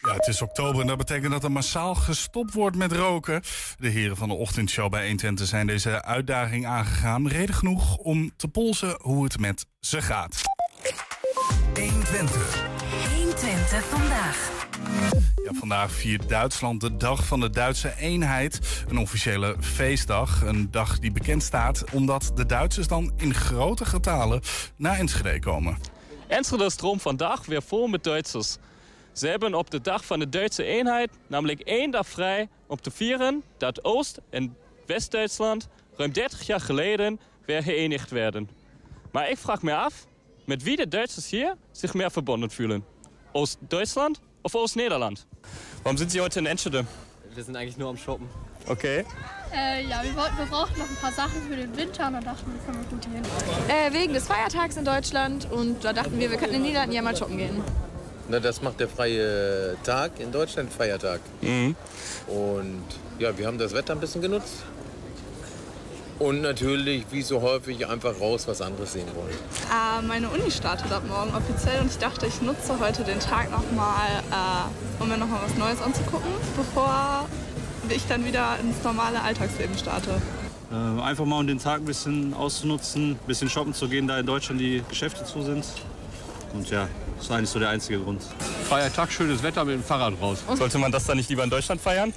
Ja, het is oktober en dat betekent dat er massaal gestopt wordt met roken. De heren van de ochtendshow bij 120 zijn deze uitdaging aangegaan. Reden genoeg om te polsen hoe het met ze gaat. 120. 120 vandaag. Ja, vandaag viert Duitsland de Dag van de Duitse Eenheid. Een officiële feestdag. Een dag die bekend staat omdat de Duitsers dan in grote getalen naar Enschede komen. Enschede stroomt vandaag weer vol met Duitsers. Ze hebben op de dag van de Duitse eenheid namelijk één dag vrij om te vieren dat Oost- en West-Duitsland ruim 30 jaar geleden weer geëinigd werden. Maar ik vraag me af met wie de Duitsers hier zich meer verbonden fühlen. Oost-Duitsland of Oost-Nederland? Warum sind Sie heute in Enschede? Wir sind eigentlich nur am Shoppen. Okay. Äh, ja, wir, wollten, wir brauchen noch ein paar Sachen für den Winter und dachten wir, können wir gut hier hin. Äh, wegen des Feiertags in Deutschland und da dachten wir, wir könnten in den Niederlanden ja mal shoppen gehen. Na, das macht der freie Tag in Deutschland Feiertag. Und ja, wir haben das Wetter ein bisschen genutzt. Und natürlich, wie so häufig, einfach raus was anderes sehen wollen. Äh, meine Uni startet ab morgen offiziell und ich dachte, ich nutze heute den Tag nochmal, äh, um mir nochmal was Neues anzugucken, bevor ich dann wieder ins normale Alltagsleben starte. Äh, einfach mal um den Tag ein bisschen auszunutzen, ein bisschen shoppen zu gehen, da in Deutschland die Geschäfte zu sind. Und ja, das ist eigentlich so der einzige Grund. Freier Tag, schönes Wetter mit dem Fahrrad raus. Sollte man das dann nicht lieber in Deutschland feiern?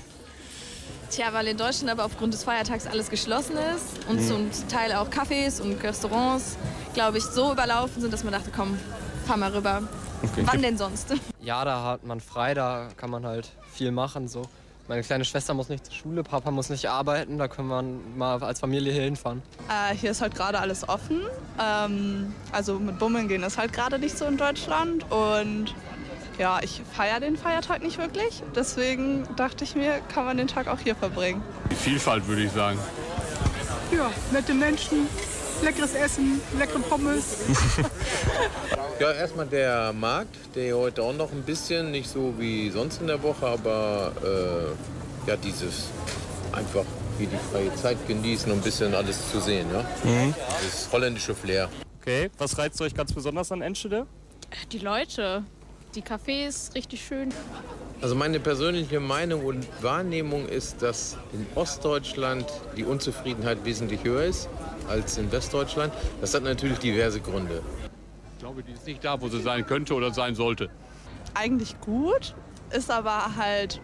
Tja, weil in Deutschland aber aufgrund des Feiertags alles geschlossen ist und Mhm. zum Teil auch Cafés und Restaurants, glaube ich, so überlaufen sind, dass man dachte, komm, fahr mal rüber. Okay. Wann denn sonst? Ja, da hat man frei, da kann man halt viel machen. So. Meine kleine Schwester muss nicht zur Schule, Papa muss nicht arbeiten, da können wir mal als Familie hier hinfahren. Äh, hier ist halt gerade alles offen. Ähm, also mit Bummeln gehen ist halt gerade nicht so in Deutschland. Und ja, ich feiere den Feiertag nicht wirklich. Deswegen dachte ich mir, kann man den Tag auch hier verbringen. Die Vielfalt würde ich sagen. Ja, nette Menschen, leckeres Essen, leckere Pommes. Ja, erstmal der Markt, der hier heute auch noch ein bisschen, nicht so wie sonst in der Woche, aber äh, ja, dieses einfach wie die freie Zeit genießen und ein bisschen alles zu sehen. Ja? Mhm. Das holländische Flair. Okay, was reizt euch ganz besonders an Enschede? Die Leute, die Cafés, richtig schön. Also meine persönliche Meinung und Wahrnehmung ist, dass in Ostdeutschland die Unzufriedenheit wesentlich höher ist als in Westdeutschland. Das hat natürlich diverse Gründe. Ich glaube, die ist nicht da, wo sie sein könnte oder sein sollte. Eigentlich gut, ist aber halt,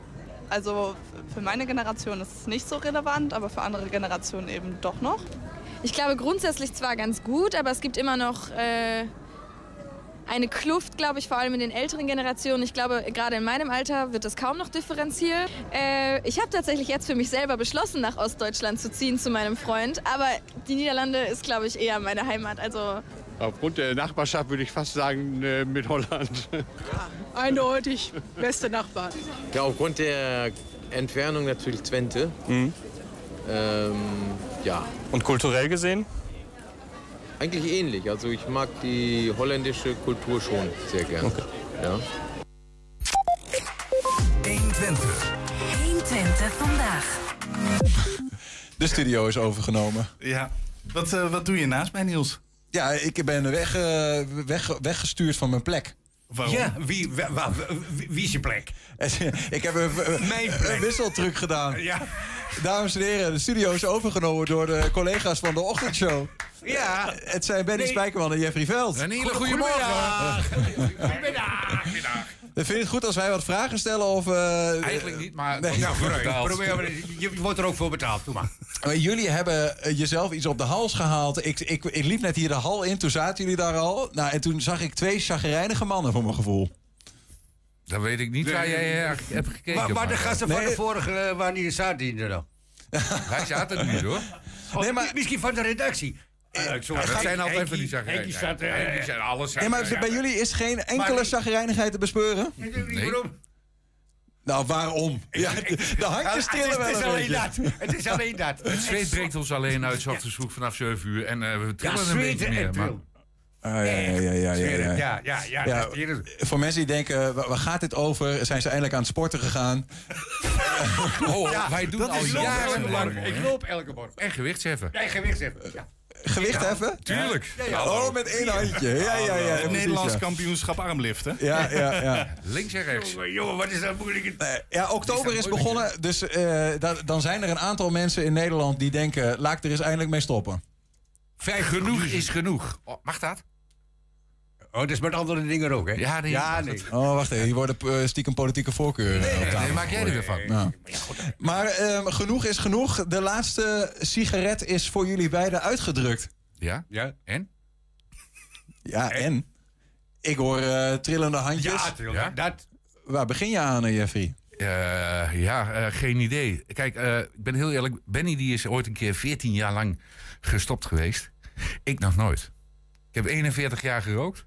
also für meine Generation ist es nicht so relevant, aber für andere Generationen eben doch noch. Ich glaube grundsätzlich zwar ganz gut, aber es gibt immer noch äh, eine Kluft, glaube ich, vor allem in den älteren Generationen. Ich glaube, gerade in meinem Alter wird das kaum noch differenziert. Äh, ich habe tatsächlich jetzt für mich selber beschlossen, nach Ostdeutschland zu ziehen zu meinem Freund. Aber die Niederlande ist, glaube ich, eher meine Heimat. Also Aufgrund der Nachbarschaft würde ich fast sagen äh, mit Holland. Eindeutig beste Nachbarn. Ja, aufgrund der Entfernung natürlich Twente. Mhm. Ähm, ja. Und kulturell gesehen? Eigentlich ähnlich. Also ich mag die holländische Kultur schon sehr gern. Ja. 120. 120 vandaag. De studio is overgenomen. Ja. Wat, eh, wat doe je naast mij, Niels? Ja, ik ben weg, eh, weg, weggestuurd van mijn plek. Waarom? Ja, wie, wa- wa- wie, wie is je plek? ik heb een, een, een wisseltruc gedaan. Ja. Dames en heren, de studio is overgenomen door de collega's van de ochtendshow. Ja. Het zijn Benny Nee. Spijkerman en Jeffrey Veld. Een hele goede morgen. Goedemiddag. Vind je het goed als wij wat vragen stellen? Of, eh, Eigenlijk niet, maar Nee. nou. Probeer maar- je wordt er ook voor betaald. Doe maar. Maar jullie hebben eh, jezelf iets op de hals gehaald. Ik, ik, ik liep net hier de hal in, toen zaten jullie daar al. Nou, en toen zag ik twee chagrijnige mannen voor mijn gevoel. Dan weet ik niet waar jij eh, hebt gekeken. Maar, maar de gasten van de vorige, waar niet zaten die er dan? Wij zaten er niet hoor. nee, maar... Misschien van de redactie. Eh, dat zijn altijd Henkie- van die staat, eh, die zijn alles Nee, maar bij jullie is geen enkele Maar- chagrijnigheid te bespeuren? Nee. Waarom? Nou, waarom? Ja, de, handjes Ja, trillen het wel is, het is een alleen dat. Het is alleen dat. Het zweet breekt ons alleen uit, 's ochtends vroeg vanaf 7 uur. En eh, we trillen een beetje meer. Maar. Ah, ja, ja, ja, ja, ja, ja. Ja, ja, ja. Ja, voor mensen die denken, wa- waar gaat dit over? Zijn ze eindelijk aan het sporten gegaan? oh, Ja, wij doen dat al jarenlang. Ik loop elke morgen. En gewichtsheffen. Ja, gewichtsheffen. Ja. Gewicht heffen? Tuurlijk. Ja, ja. Oh, met één handje. Ja, ja, ja. Het Nederlands ja. kampioenschap armliften. Ja, ja, ja. Links en rechts. Jongen, jongen, wat is dat moeilijk? Ja, oktober is begonnen. Dus eh, da- dan zijn er een aantal mensen in Nederland die denken... laat ik er eens eindelijk mee stoppen. Vijf Genoeg is genoeg. Oh, mag dat? Oh, dat is met andere dingen ook, hè? Ja, nee. Ja, nee. het. Oh, wacht even. Hier worden eh, stiekem politieke voorkeuren eh, op Nee, maak jij er weer van. Nou. Maar ehm, genoeg is genoeg. De laatste sigaret is voor jullie beiden uitgedrukt. Ja? Ja. En? Ja, en? Ik hoor eh, trillende handjes. Ja, tuurlijk. Dat. Waar begin je aan, Jeffrey? Eh, ja, eh, geen idee. Kijk, eh, ik ben heel eerlijk. Benny die is ooit een keer 14 jaar lang gestopt geweest. Ik nog nooit. Ik heb 41 jaar gerookt.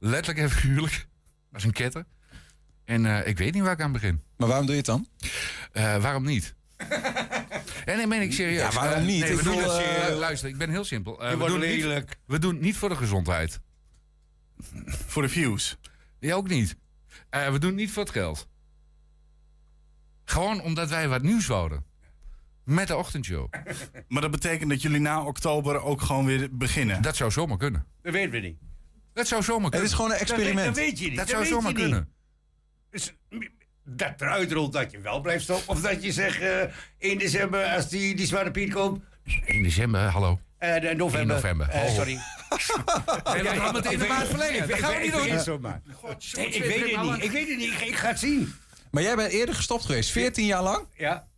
Letterlijk en figuurlijk. Als een ketter. En eh, ik weet niet waar ik aan begin. Maar waarom doe je het dan? Eh, waarom niet? En nee, meen ik serieus. Ja, waarom Eh, niet? nee, we Ik doen het. Luister, ik ben heel simpel. Je we, wordt doen niet, we doen het niet voor de gezondheid. Voor de views. Ja, ook niet. Eh, we doen het niet voor het geld. Gewoon omdat wij wat nieuws wouden. Met de ochtendshow. Maar dat betekent dat jullie na oktober ook gewoon weer beginnen. Dat zou zomaar kunnen. Dat weten we niet. Dat zou zomaar Het kunnen. is gewoon een Dat weet, experiment. dat weet je niet. Dat dat zou zomaar kunnen. Dus, dat eruit rolt dat je wel blijft stoppen. Of dat je zegt eh 1 december, als die, die Zwarte Piet komt. 1 december, hallo. eh de november. 1 november. Eh, ho. sorry. Nee, we gaan meteen de maand verlengen. Dat gaan we niet doen. Ik weet het niet. Ik weet het niet. Ik, ik ga het zien. Maar jij bent eerder gestopt geweest, 14 jaar lang. Ja,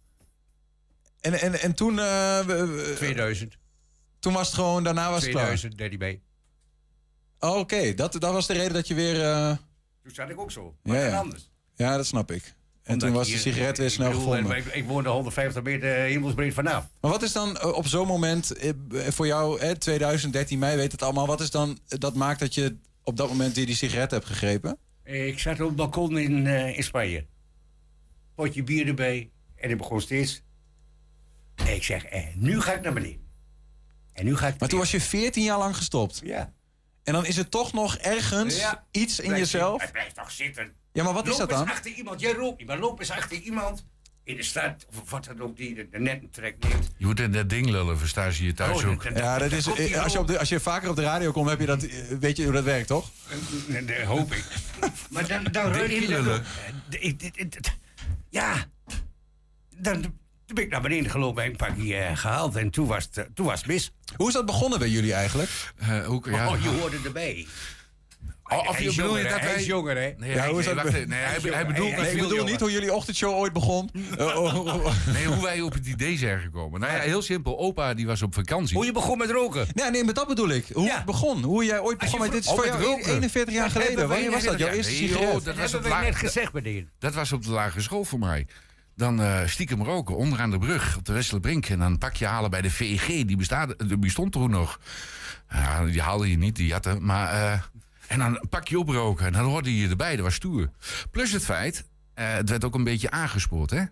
En, en, en toen, eh, we- 2000. toen was het gewoon, daarna was het klaar. 2000, Daddy B. Oh, Oké, dat, dat was de reden dat je weer... eh, Toen zat ik ook zo. Maar ja. anders. ja, dat snap ik. En Omdat toen was de sigaret weer snel bedoel, gevonden. Ik, ik woonde 150 meter hemelsbreed vanaf. Maar wat is dan eh, op zo'n moment eh, voor jou, eh, 2013 mei, weet het allemaal... wat is dan dat maakt dat je op dat moment weer die sigaret hebt gegrepen? Ik zat op het balkon in, eh, in Spanje. Potje bier erbij. En ik begon steeds. En ik zeg, nu ga ik naar beneden. En nu ga ik. Maar toen was je 14 jaar lang gestopt. Ja. En dan is er toch nog ergens Ja. iets in Blijf jezelf... zitten. Blijf toch zitten. Ja, maar wat is loop dat dan? eens achter iemand. Jij loopt niet, maar loop eens achter iemand. In de stad, of wat dan ook, die de, de netten trekt neemt. Je moet in dat ding lullen, verstaan ze je thuis Oh, ook. Ja, dat is, eh, als, je op de, als je vaker op de radio komt, heb je dat, eh, weet je hoe dat werkt, toch? Dat dat hoop ik. Maar dan, dan ruik je. Eh, Ja. Dan, ben ik naar beneden gelopen en een pakje eh, gehaald. En toen was, het, eh, toen was het mis. Hoe is dat begonnen bij jullie eigenlijk? Eh, hoe, ja, Oh, je hoorde erbij. Oh, of Hij je is bedoel je jonger, dat hè? Hij is jonger, hè? Nee, Ja, hoe is nee, dat? nee, Hij hij, hij bedoelt Ik bedoel jonger. niet hoe jullie ochtendshow ooit begon. Eh, oh, oh, oh. Nee, hoe wij op het idee zijn gekomen. Nou ja, heel simpel. Opa die was op vakantie. Hoe je begon met roken. Ja, nee, maar dat bedoel ik. Hoe het begon. Hoe jij ooit begon. je met dit is voor met jou roken. 41 jaar geleden. Wanneer was dat? Jouw eerste nee, sigaret? dat was net gezegd, meneer. Dat was op de lagere school voor mij. Dan eh, stiekem roken onderaan de brug op de Westerbrink. En dan een pakje halen bij de VEG. Die, bestaat, die bestond toen nog. Ja, die haalde je niet, die jatten. Maar, eh, en dan een pakje oproken. En dan hoorde je erbij, dat was stoer. Plus het feit, eh, het werd ook een beetje aangespoord. Hè?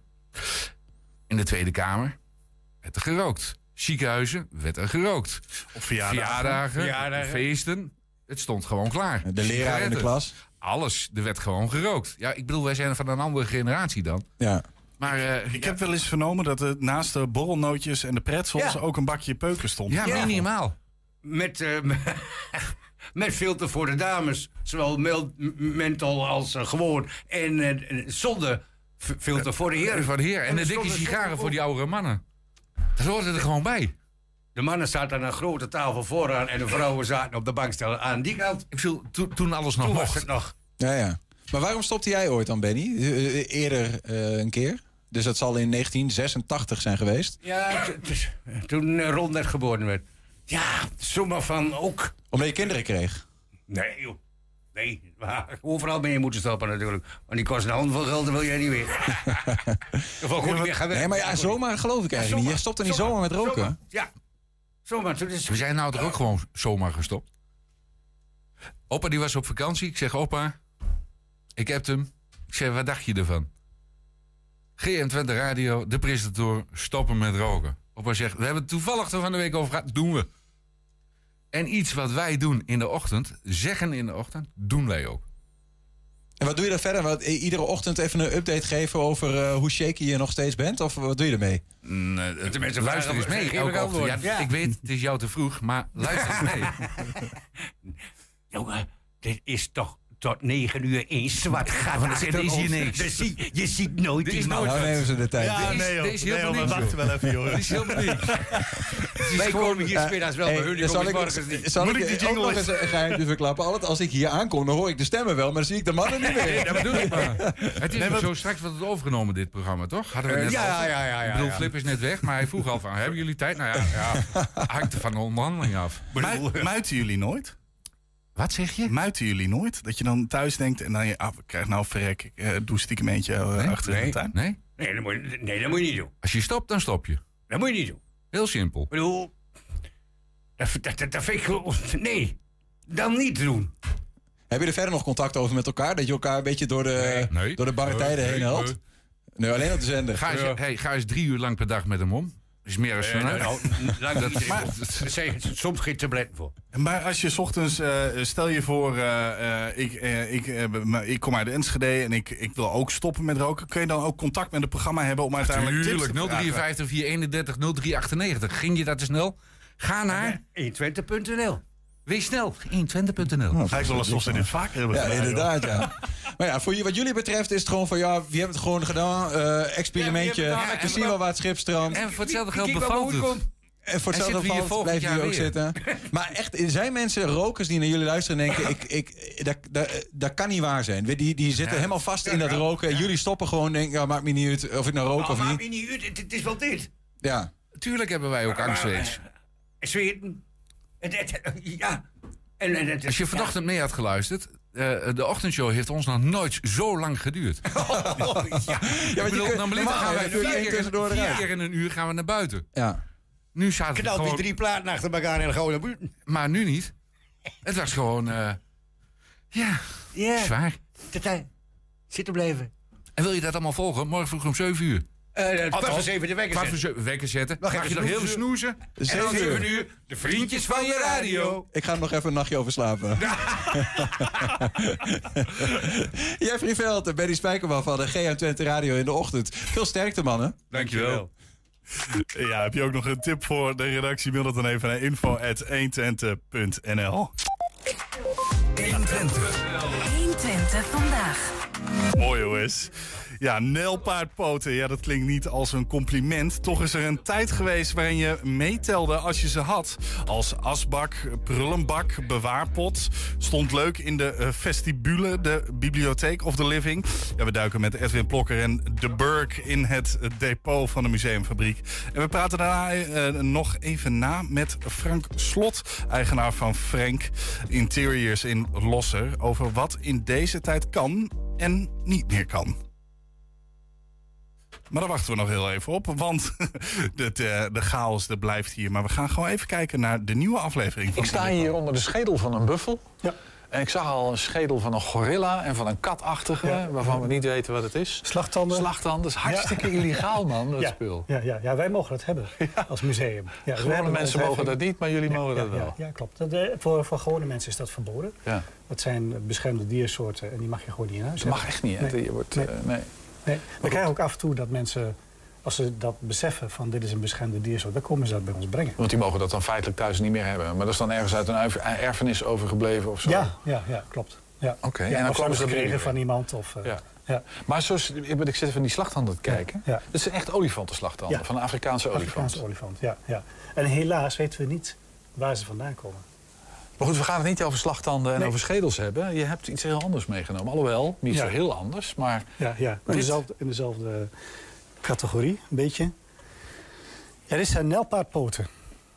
In de Tweede Kamer werd er gerookt. Ziekenhuizen werd er gerookt. Op verjaardagen. Verjaardagen, Verjaardagen. feesten. Het stond gewoon klaar. De leraar in de klas. Alles, er werd gewoon gerookt. Ja, ik bedoel, wij zijn van een andere generatie dan. Ja. Maar eh, Ik heb wel eens vernomen dat er naast de borrelnootjes en de pretzels Ja. ook een bakje peuken stond. ja, Ja. minimaal. Met, eh, met filter voor de dames. Zowel mel- m- menthol als eh, gewoon. En eh, zonder filter voor de heren. Van de heer. En de dikke sigaren voor die oudere mannen. Dat hoorde er gewoon bij. De mannen zaten aan een grote tafel vooraan en de vrouwen zaten op de bankstellen aan die kant. Ik bedoel, toen, toen alles nog Toen was mocht. het nog. Ja, ja. Maar waarom stopte jij ooit dan, Benny? Eh, eh, Eerder eh, een keer? Dus dat zal in 1986 zijn geweest. Ja, toen Ron net geboren werd. Ja, zomaar van ook. Omdat je kinderen kreeg. Nee, joh. Nee, maar overal ben je moeten stoppen natuurlijk. Want die kost een handvol geld, dat wil jij niet weten. Of goed, weer gaan Nee, maar ja, zomaar geloof ik eigenlijk niet. Je stopt er niet zomaar met roken. Zomaar, ja, zomaar. Toen is We zijn nou toch ook gewoon zomaar gestopt. Opa die was op vakantie. Ik zeg, opa, ik heb hem. Ik zeg, wat dacht je ervan? GM20 Radio, de presentator, stoppen met roken. Opa zegt, we hebben het toevallig er van de week over gehad. Doen we. En iets wat wij doen in de ochtend, zeggen in de ochtend, doen wij ook. En wat doe je dan verder? Wat, iedere ochtend even een update geven over eh, hoe shaky je nog steeds bent? Of wat doe je ermee? Mm, mensen luister eens mee. elke ochtend. Ja. Ik weet, het is jou te vroeg, maar luister eens mee. Jongen, dit is toch tot negen uur één zwart er achter is hier niks. Zie- je ziet nooit is iemand. Nou nemen ze de tijd. Ja, nee, joh. Nee, joh, we niks, wachten wel even, joh. Het is helemaal niks. Wij komen hier smiddags wel bij hun, die komen morgens niet. zal Moet ik, ik die ook jingle nog eens een geheimje verklappen? Altijd als ik hier aankom, dan hoor ik de stemmen wel, maar dan zie ik de mannen niet meer. Nee, dat bedoel ik maar. Het is Nee, ook maar- zo straks wordt het overgenomen, dit programma, toch? Hadden we Eh, net ja, ja, ja, ja, Ik bedoel, ja. Flip is net weg, maar hij vroeg al van, hebben jullie tijd? Nou ja, ja hangt er van de onderhandeling af. Mui- Muiten jullie nooit? Wat zeg je? Muiten jullie nooit? Dat je dan thuis denkt en dan je, ah, krijg nou verrek, ik eh, doe stiekem eentje eh, achter in de nee. tuin. Nee? Nee, dat moet je, nee, dat moet je niet doen. Als je stopt, dan stop je. Dat moet je niet doen. Heel simpel. Ik bedoel, dat, dat, dat, dat vind ik gewoon... Nee, dan niet doen. Heb je er verder nog contact over met elkaar? Dat je elkaar een beetje door de, Nee. door de barre tijden nee, heen helpt? nee. Nee, alleen op de zender. Ga eens, Ja. hey, ga eens drie uur lang per dag met hem om. Is meer Eh, nou, nou, Dat- maar- Er zijn soms geen tabletten voor. Maar als je 's ochtends, eh, stel je voor, eh, eh, ik, eh, ik, eh, maar ik kom uit Enschede en ik, ik wil ook stoppen met roken. Kun je dan ook contact met het programma hebben om uiteindelijk tips te vragen? 053 431 0398. Ging je dat te snel? Ga naar 120.nl. Wees snel. 120.nl. Lijkt wel alsof ze dit vaker hebben Ja, gedaan, joh. inderdaad, ja. Maar ja, voor je, wat jullie betreft is het gewoon van, ja, we hebben het gewoon gedaan. eh, experimentje. Ja, we hebben het we gedaan. zien wel waar het schip strandt. En voor hetzelfde geld hoe het. En voor En hetzelfde zitten we hier geval volgend blijven jullie ook zitten. Maar echt, er zijn mensen, rokers, die naar jullie luisteren en denken... Ik, ik, dat, dat, dat kan niet waar zijn. Die, die zitten helemaal vast in dat roken. En jullie stoppen gewoon denken, ja, maakt me niet uit of ik nou rook Oh, of maakt niet. me niet uit, het, het is wel dit. Ja. Tuurlijk hebben wij ook angst Maar, steeds. eh, Zweten. Het, het, ja. En, en, het, Als je vanochtend mee had geluisterd, eh, de ochtendshow heeft ons nog nooit zo lang geduurd. Ja, Ja, Ik want je bedoel, kunt- normaliter gaan wij ja, vier keer, tussendoor vier eruit. keer in een uur gaan we naar buiten. Ja. Nu zaten we knalt die gewoon, drie platen achter elkaar en gewoon naar buiten. maar nu niet. Het was gewoon, eh, ja, Ja, zwaar. zitten blijven. En wil je dat allemaal volgen? Morgen vroeg om 7 uur. Kwart voor zeven de wekker Kwart voor zetten. zeven wekker zetten. Wacht Mag je nog heel snoezen. snoezen? En dan Zeven uur. 7 uur, de vriendjes van je radio. Ik ga er nog even een nachtje over slapen. Jeffrey Veld en Benny Spijkerman van de GM Twente Radio in de ochtend. Veel sterkte, mannen. Dankjewel. Ja, heb je ook nog een tip voor de redactie? Mail dat dan even naar info.120.nl 120 vandaag. Mooi jongens. Ja, nelpaardpoten, ja, dat klinkt niet als een compliment. Toch is er een tijd geweest waarin je meetelde als je ze had. Als asbak, prullenbak, bewaarpot. Stond leuk in de eh, vestibule, de bibliotheek of de living. We duiken met Edwin Plokker en De Burg in het depot van de museumfabriek. En we praten daarna eh, nog even na met Frank Slot, eigenaar van Frank Interiors in Losser. Over wat in deze tijd kan en niet meer kan. Maar daar wachten we nog heel even op, want de, de, de chaos dat blijft hier. Maar we gaan gewoon even kijken naar de nieuwe aflevering. Van Ik sta hier onder de schedel van een buffel. Ja. En ik zag al een schedel van een gorilla en van een katachtige, Ja. waarvan we niet weten wat het is. Slagtanden. Slachtanden. Dat is hartstikke illegaal, man, dat ja. spul. Ja, ja, ja, wij mogen dat hebben als museum. Ja, Gewone hebben mensen mogen dat niet, maar jullie Ja, mogen ja, dat wel. Ja, ja klopt. Dat, eh, voor, voor gewone mensen is dat verboden. Ja. Dat zijn beschermde diersoorten en die mag je gewoon niet in huis Dat mag echt niet, hè? Nee. Je wordt, Nee. eh, nee. Nee. We krijgen ook af en toe dat mensen, als ze dat beseffen van dit is een beschermde diersoort, dan komen ze dat bij ons brengen. Want die mogen dat dan feitelijk thuis niet meer hebben. Maar dat is dan ergens uit een erfenis overgebleven of zo? Ja, ja, ja, klopt. Ja. Oké, Ja, en dan komen ze gekregen van iemand. Of, eh, Ja. ja. Maar zoals, ik zit van die slagtanden te kijken. Ja. Dat zijn echt olifantenslagtanden, Ja. van een Afrikaanse olifant. Afrikaanse olifant, ja, ja. En helaas weten we niet waar ze vandaan komen. Maar goed, we gaan het niet over slagtanden en Nee. over schedels hebben. Je hebt iets heel anders meegenomen. Alhoewel, niet zo heel anders, maar... Ja, ja. In, dezelfde, in dezelfde categorie, een beetje. Ja, dit zijn nelpaardpoten.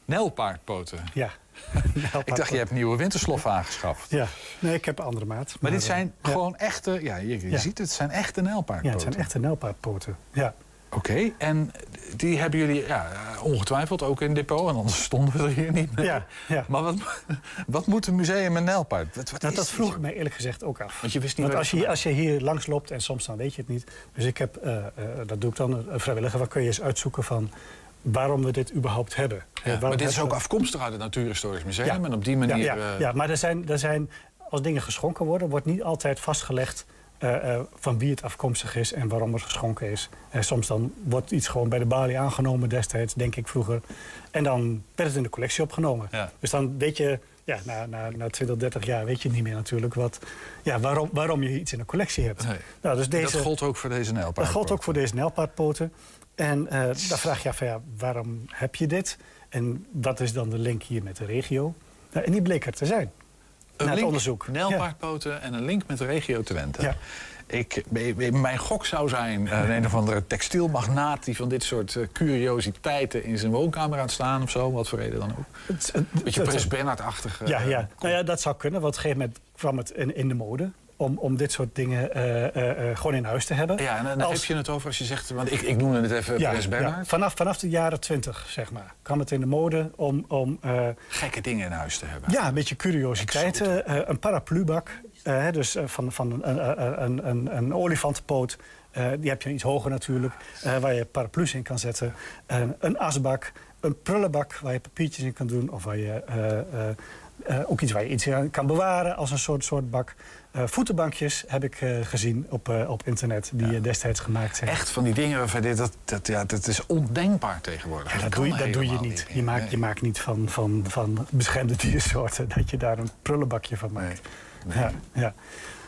Nelpaardpoten? Ja. Ik dacht, je hebt nieuwe wintersloffen aangeschaft. Ja, nee, ik heb een andere maat. Maar dit eh, zijn gewoon echte... Ja, je, je Ja. ziet het, het zijn echte nelpaardpoten. Ja, het zijn echte nelpaardpoten. Ja. Oké, en die hebben jullie ja, ongetwijfeld ook in depot. En anders stonden we er hier niet. Ja, ja. Maar wat, wat moet een museum? Wat, wat Nou, dat vroeg ik mij eerlijk gezegd ook af. Want je wist niet Want waar als het je, als je hier langs loopt en soms dan weet je het niet. Dus ik heb, eh, eh, dat doe ik dan, een vrijwilliger. Wat kun je eens uitzoeken van waarom we dit überhaupt hebben? Eh, Ja, maar dit is ook afkomstig uit het Natuurhistorisch Museum. Ja. En op die manier... Ja, ja, eh, ja maar er zijn, er zijn, als dingen geschonken worden, wordt niet altijd vastgelegd eh, eh, van wie het afkomstig is en waarom het geschonken is. En soms dan wordt iets gewoon bij de balie aangenomen destijds, denk ik vroeger. En dan werd het in de collectie opgenomen. Ja. Dus dan weet je, ja, na, na, na 20, 30 jaar weet je niet meer natuurlijk wat, ja, waarom, waarom je iets in een collectie hebt. Nee. Nou, dus deze, Dat gold ook voor deze nelpaard. dat geldt ook voor deze nelpaardpoten. En eh dan vraag je af, ja, waarom heb je dit? En wat is dan de link hier met de regio? Nou, en die bleek er te zijn. Een link, onderzoek. Nelpaardpoten en een link met de regio Twente. Ja. Ik, mijn gok zou zijn eh, een of andere textielmagnaat... die van dit soort eh, curiositeiten in zijn woonkamer aan het staan of zo. Wat voor reden dan ook. Beetje Prins Bernhard-achtige... Ja, eh, ja. Nou ja, dat zou kunnen. Want op een gegeven moment kwam het in, in de mode... Om, om dit soort dingen eh, eh, eh, gewoon in huis te hebben. Ja, en dan Als- heb je het over als je zegt... want ik, ik noemde het even Ja. Vanaf, vanaf de jaren twintig, zeg maar, kwam het in de mode om... om Gekke dingen in huis te hebben. ja, een beetje curiositeiten. een paraplubak, dus van, van een, een, een, een, olifantenpoot. Die heb je iets hoger natuurlijk, waar je paraplu's in kan zetten. En een asbak, een prullenbak waar je papiertjes in kan doen. Of waar je eh, ook iets waar je iets in kan bewaren als een soort, soort bak. Eh, voetenbankjes heb ik eh, gezien op, op internet, die destijds gemaakt zijn. Echt van die dingen waarvan dit, dat, dat, ja, dat is ondenkbaar tegenwoordig. Ja, dat, doe je, dat doe je niet. Je maakt, Nee. je maakt niet van, van, van beschermde diersoorten dat je daar een prullenbakje van maakt. Ja, ja.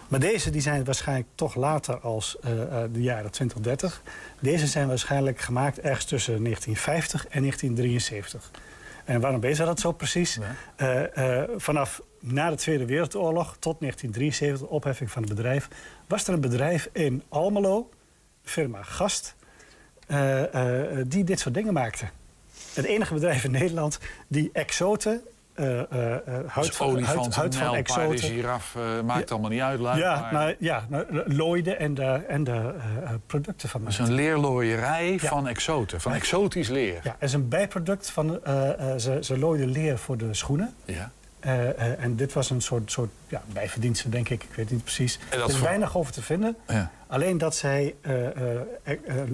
Maar deze die zijn waarschijnlijk toch later als de jaren 2030. Deze zijn waarschijnlijk gemaakt ergens tussen 1950 en 1973. En waarom weet je dat zo precies? Eh, eh, vanaf na de Tweede Wereldoorlog tot 1973, opheffing van het bedrijf, was er een bedrijf in Almelo, firma Gast, eh, die dit soort dingen maakte. Het enige bedrijf in Nederland die exoten, eh, eh, huid, van, olifanten, huid, huid van exoten. giraf, maakt allemaal niet uit. Ja, nou, ja nou, looiden en de, en de producten van Dat is maakte. een leerlooierij van exoten, van exotisch leer. Ja, het is een bijproduct van. ze, ze looiden leer voor de schoenen. Ja. Eh, eh, en dit was een soort, soort ja, bijverdienste, denk ik. Ik weet niet precies. Er is voor- weinig over te vinden. Ja. Alleen dat zij eh, eh,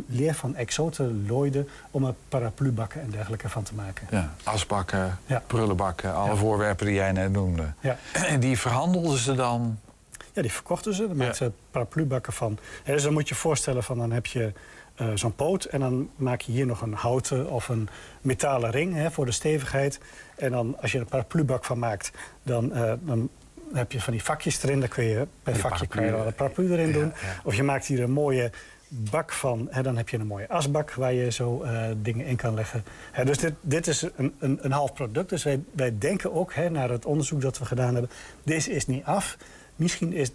leer van exoten looiden om er paraplubakken en dergelijke van te maken. Ja, asbakken, Ja. prullenbakken, alle voorwerpen die jij net noemde. Ja. En die verhandelden ze dan... Ja, die verkochten ze. Daar maakten ze paraplubakken van. Dus dan moet je je voorstellen van dan heb je eh, zo'n poot... en dan maak je hier nog een houten of een metalen ring hè, voor de stevigheid. En dan als je er een paraplubak van maakt... dan, eh, dan Dan heb je van die vakjes erin, daar kun je per vakje kan je wel een paraplu erin doen. Of je maakt hier een mooie bak van, hè, dan heb je een mooie asbak waar je zo eh, dingen in kan leggen. Hè, dus dit, dit is een, een, een half product. Dus wij, wij denken ook, hè, naar het onderzoek dat we gedaan hebben, deze is niet af. Misschien is,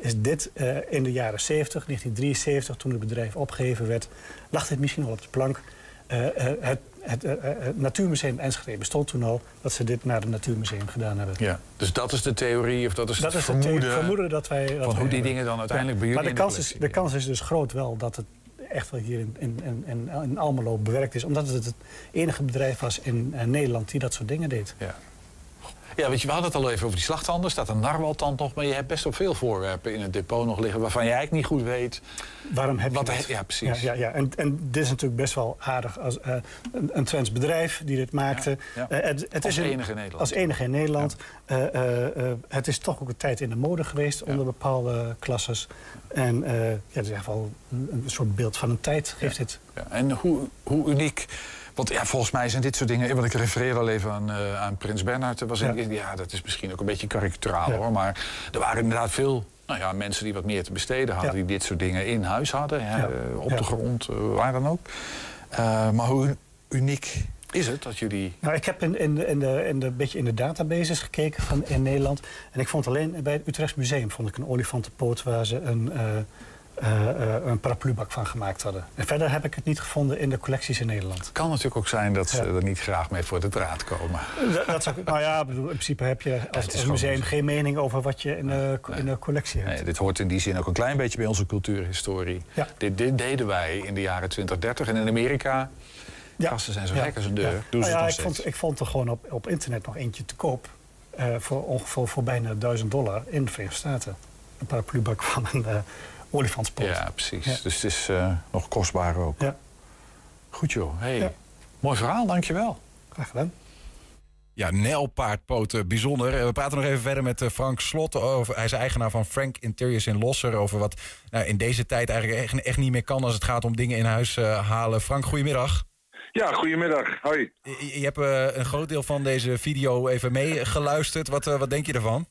is dit eh, in de jaren 70, 1973, toen het bedrijf opgegeven werd, lag dit misschien al op de plank. Eh, eh, het, het, het Natuurmuseum Enschede bestond toen al, dat ze dit naar het Natuurmuseum gedaan hebben. Ja, dus dat is de theorie, of dat is Dat het is het vermoeden, vermoeden dat wij. Dat van wij hoe die dingen dan uiteindelijk bij jullie Maar de de kans, is, de kans is dus groot wel dat het echt wel hier in, in, in, Almelo bewerkt is. Omdat het het enige bedrijf was in Nederland die dat soort dingen deed. Ja. Ja, weet je, we hadden het al even over die slagtanden. staat een narwaltand nog, maar je hebt best wel veel voorwerpen in het depot nog liggen waarvan je eigenlijk niet goed weet. Waarom heb je wat dat? he- Ja, precies. Ja, ja, ja. En, en dit is natuurlijk best wel aardig als eh, een, een Twents bedrijf die dit maakte. Ja, Eh, het, het Als is enige in Nederland. Als enige in Nederland. Eh, het is toch ook een tijd in de mode geweest onder bepaalde klasses. En ja, het is echt wel een, een soort beeld van een tijd, geeft dit. Ja, en hoe, hoe uniek. Want ja, volgens mij zijn dit soort dingen. Want ik refereer al even aan, eh, aan Prins Bernhard. Er Was Ja. een- ja. dat is misschien ook een beetje karikaturaal Ja. hoor. Maar er waren inderdaad veel nou ja, mensen die wat meer te besteden hadden. Ja. Die dit soort dingen in huis hadden. Hè, eh, op de grond, eh, waar dan ook. Maar hoe uniek is het dat jullie. Nou, ik heb in, in, de, in, de, in de, een beetje in de databases gekeken van in Nederland. En ik vond alleen bij het Utrechts Museum vond ik een olifantenpoot waar ze een, een paraplubak van gemaakt hadden. En verder heb ik het niet gevonden in de collecties in Nederland. Het kan natuurlijk ook zijn dat ze er niet graag mee voor de draad komen. Dat, dat zou, nou ja, bedoel, in principe heb je als, museum geen mening over wat je in de, in de collectie hebt. Nee, dit hoort in die zin ook een klein beetje bij onze cultuurhistorie. Ja. Dit, dit deden wij in de jaren 20, 30. En in Amerika, gasten zijn zo Ja. gek als een deur. Ja. Doen Nou ze ja, het ik, vond, ik vond er gewoon op, op internet nog eentje te koop. eh, voor ongeveer voor bijna 1000 dollar in de Verenigde Staten. Een paraplubak van een eh olifantspoot. Ja, precies. Ja. Dus het is eh, nog kostbaar ook. Ja. Goed joh. Hey. Ja. Mooi verhaal, dankjewel. Graag gedaan. Ja, nijlpaardpoten, bijzonder. Eh, We praten nog even verder met eh, Frank Slot. Over, hij is eigenaar van Frank Interiors in Losser. Over wat nou, in deze tijd eigenlijk echt, echt niet meer kan als het gaat om dingen in huis eh, halen. Frank, goedemiddag. Ja, goedemiddag. Hoi. Je, je hebt eh, een groot deel van deze video even meegeluisterd. Wat, eh, wat denk je ervan?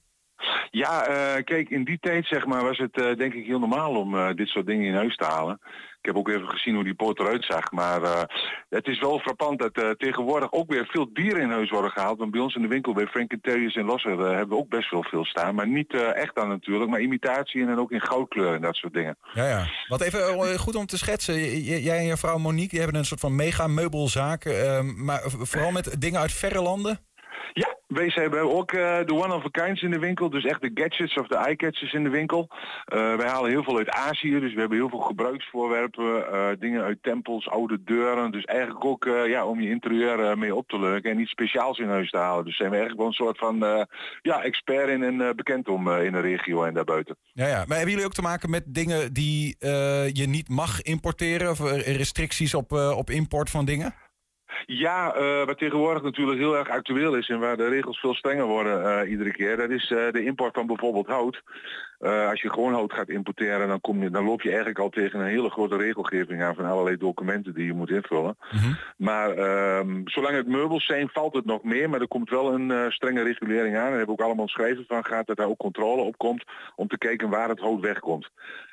Ja, eh, kijk, in die tijd zeg maar, was het eh, denk ik heel normaal om eh, dit soort dingen in huis te halen. Ik heb ook even gezien hoe die poot eruit zag. Maar het is wel frappant dat tegenwoordig ook weer veel dieren in huis worden gehaald. Want bij ons in de winkel bij Frank Terriers in Losser hebben we ook best wel veel staan. Maar niet echt dan natuurlijk, maar imitatie en dan ook in goudkleur en dat soort dingen. Ja, ja. Wat even goed om te schetsen. Jij en je vrouw Monique die hebben een soort van mega meubelzaak. maar vooral met dingen uit verre landen. Ja, wij hebben ook eh, de one of a kinds in de winkel. Dus echt de gadgets of de eye-catchers in de winkel. Eh, wij halen heel veel uit Azië. Dus we hebben heel veel gebruiksvoorwerpen. eh, dingen uit tempels, oude deuren. Dus eigenlijk ook eh, ja, om je interieur eh, mee op te leuken. En iets speciaals in huis te halen. Dus zijn we eigenlijk wel een soort van eh, ja, expert in en eh, bekend om eh, in de regio en daarbuiten. Ja, ja. Maar hebben jullie ook te maken met dingen die eh, je niet mag importeren? Of eh, restricties op, eh, op import van dingen? Ja, eh, wat tegenwoordig natuurlijk heel erg actueel is en waar de regels veel strenger worden eh, iedere keer, dat is eh, de import van bijvoorbeeld hout. Eh, als je gewoon hout gaat importeren, dan, kom je, dan loop je eigenlijk al tegen een hele grote regelgeving aan van allerlei documenten die je moet invullen. Maar ehm, zolang het meubels zijn, valt het nog meer. Maar er komt wel een eh, strenge regulering aan. Daar hebben we ook allemaal schrijven van gehad dat daar ook controle op komt om te kijken waar het hout wegkomt.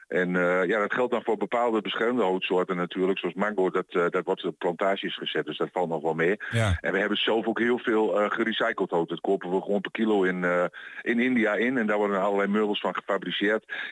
En eh, ja, dat geldt dan voor bepaalde beschermde houtsoorten natuurlijk. Zoals mango, dat, dat wordt op plantages gezet, dus dat valt nog wel mee. Ja. En we hebben zelf ook heel veel gerecycled hout. Dat kopen we gewoon per kilo in, in India in. En daar worden allerlei meubels van gefabriceerd.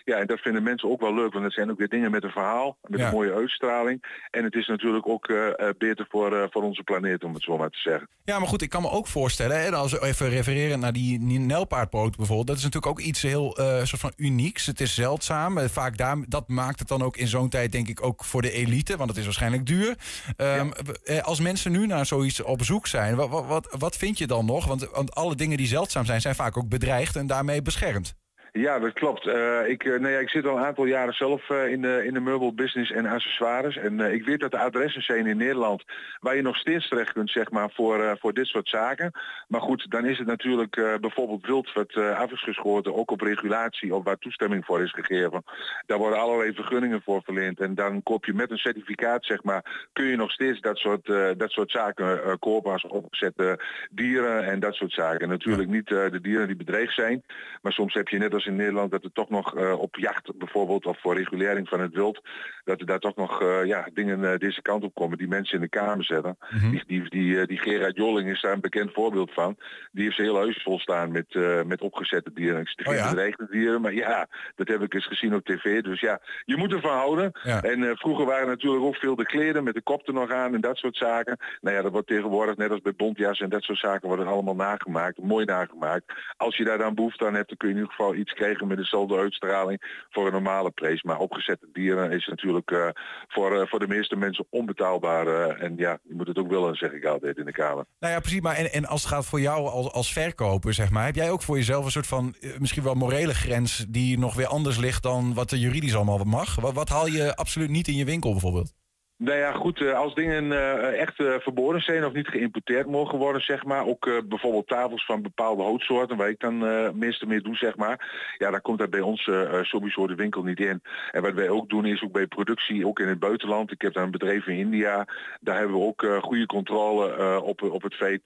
Ja, en dat vinden mensen ook wel leuk. Want het zijn ook weer dingen met een verhaal. Met Ja. een mooie uitstraling. En het is natuurlijk ook eh, eh, beter voor, eh, voor onze planeet, om het zo maar te zeggen. Ja, maar goed, ik kan me ook voorstellen, hè, als we even refereren naar die Nijlpaardpoot bijvoorbeeld, dat is natuurlijk ook iets heel soort van unieks. Het is zeldzaam. Vaak daar, dat maakt het dan ook in zo'n tijd, denk ik, ook voor de elite, want het is waarschijnlijk duur. Ehm, eh, Als mensen nu naar zoiets op zoek zijn, wat, wat, wat vind je dan nog? Want, want alle dingen die zeldzaam zijn, zijn vaak ook bedreigd en daarmee beschermd. Ja, dat klopt. Eh, ik, uh, nee, ik zit al een aantal jaren zelf uh, in, de, in de meubelbusiness en accessoires. En ik weet dat er adressen zijn in Nederland waar je nog steeds terecht kunt zeg maar, voor, voor dit soort zaken. Maar goed, dan is het natuurlijk bijvoorbeeld wild wat af is geschoten, ook op regulatie of waar toestemming voor is gegeven. Daar worden allerlei vergunningen voor verleend. En dan koop je met een certificaat, zeg maar, kun je nog steeds dat soort, dat soort zaken kopen als opgezette dieren en dat soort zaken. Natuurlijk niet de dieren die bedreigd zijn, maar soms heb je net als in Nederland dat er toch nog uh, op jacht bijvoorbeeld of voor regulering van het wild, dat er daar toch nog uh, ja, dingen uh, deze kant op komen die mensen in de kamer zetten. Mm -hmm. Die, die, die, die, Gerard Jolling is daar een bekend voorbeeld van. Die heeft zijn hele huis vol staan met, met opgezette dieren. Ik oh, ja? bedreigde dieren, maar ja, dat heb ik eens gezien op tv. Dus ja, je moet ervan houden. Ja. En vroeger waren natuurlijk ook veel de kleden met de kop er nog aan en dat soort zaken. Nou ja, dat wordt tegenwoordig net als bij bontjas en dat soort zaken worden allemaal nagemaakt, mooi nagemaakt. Als je daar dan behoefte aan hebt, dan kun je in ieder geval iets krijgen met dezelfde uitstraling voor een normale prijs. Maar opgezette dieren is natuurlijk uh, voor, uh, voor de meeste mensen onbetaalbaar. Uh, en ja, je moet het ook willen, zeg ik altijd in de Kamer. Nou ja, precies. Maar en, en als het gaat voor jou als, als verkoper, zeg maar, heb jij ook voor jezelf een soort van misschien wel morele grens die nog weer anders ligt dan wat er juridisch allemaal mag? Wat, wat haal je absoluut niet in je winkel bijvoorbeeld? Nou ja, goed, uh, als dingen uh, echt uh, verboden zijn of niet geïmporteerd mogen worden, zeg maar, ook bijvoorbeeld tafels van bepaalde houtsoorten, waar ik dan meeste mee doe, zeg maar, ja, dan komt dat bij ons sowieso de winkel niet in. En wat wij ook doen is ook bij productie, ook in het buitenland, ik heb daar een bedrijf in India, daar hebben we ook goede controle op, op het feit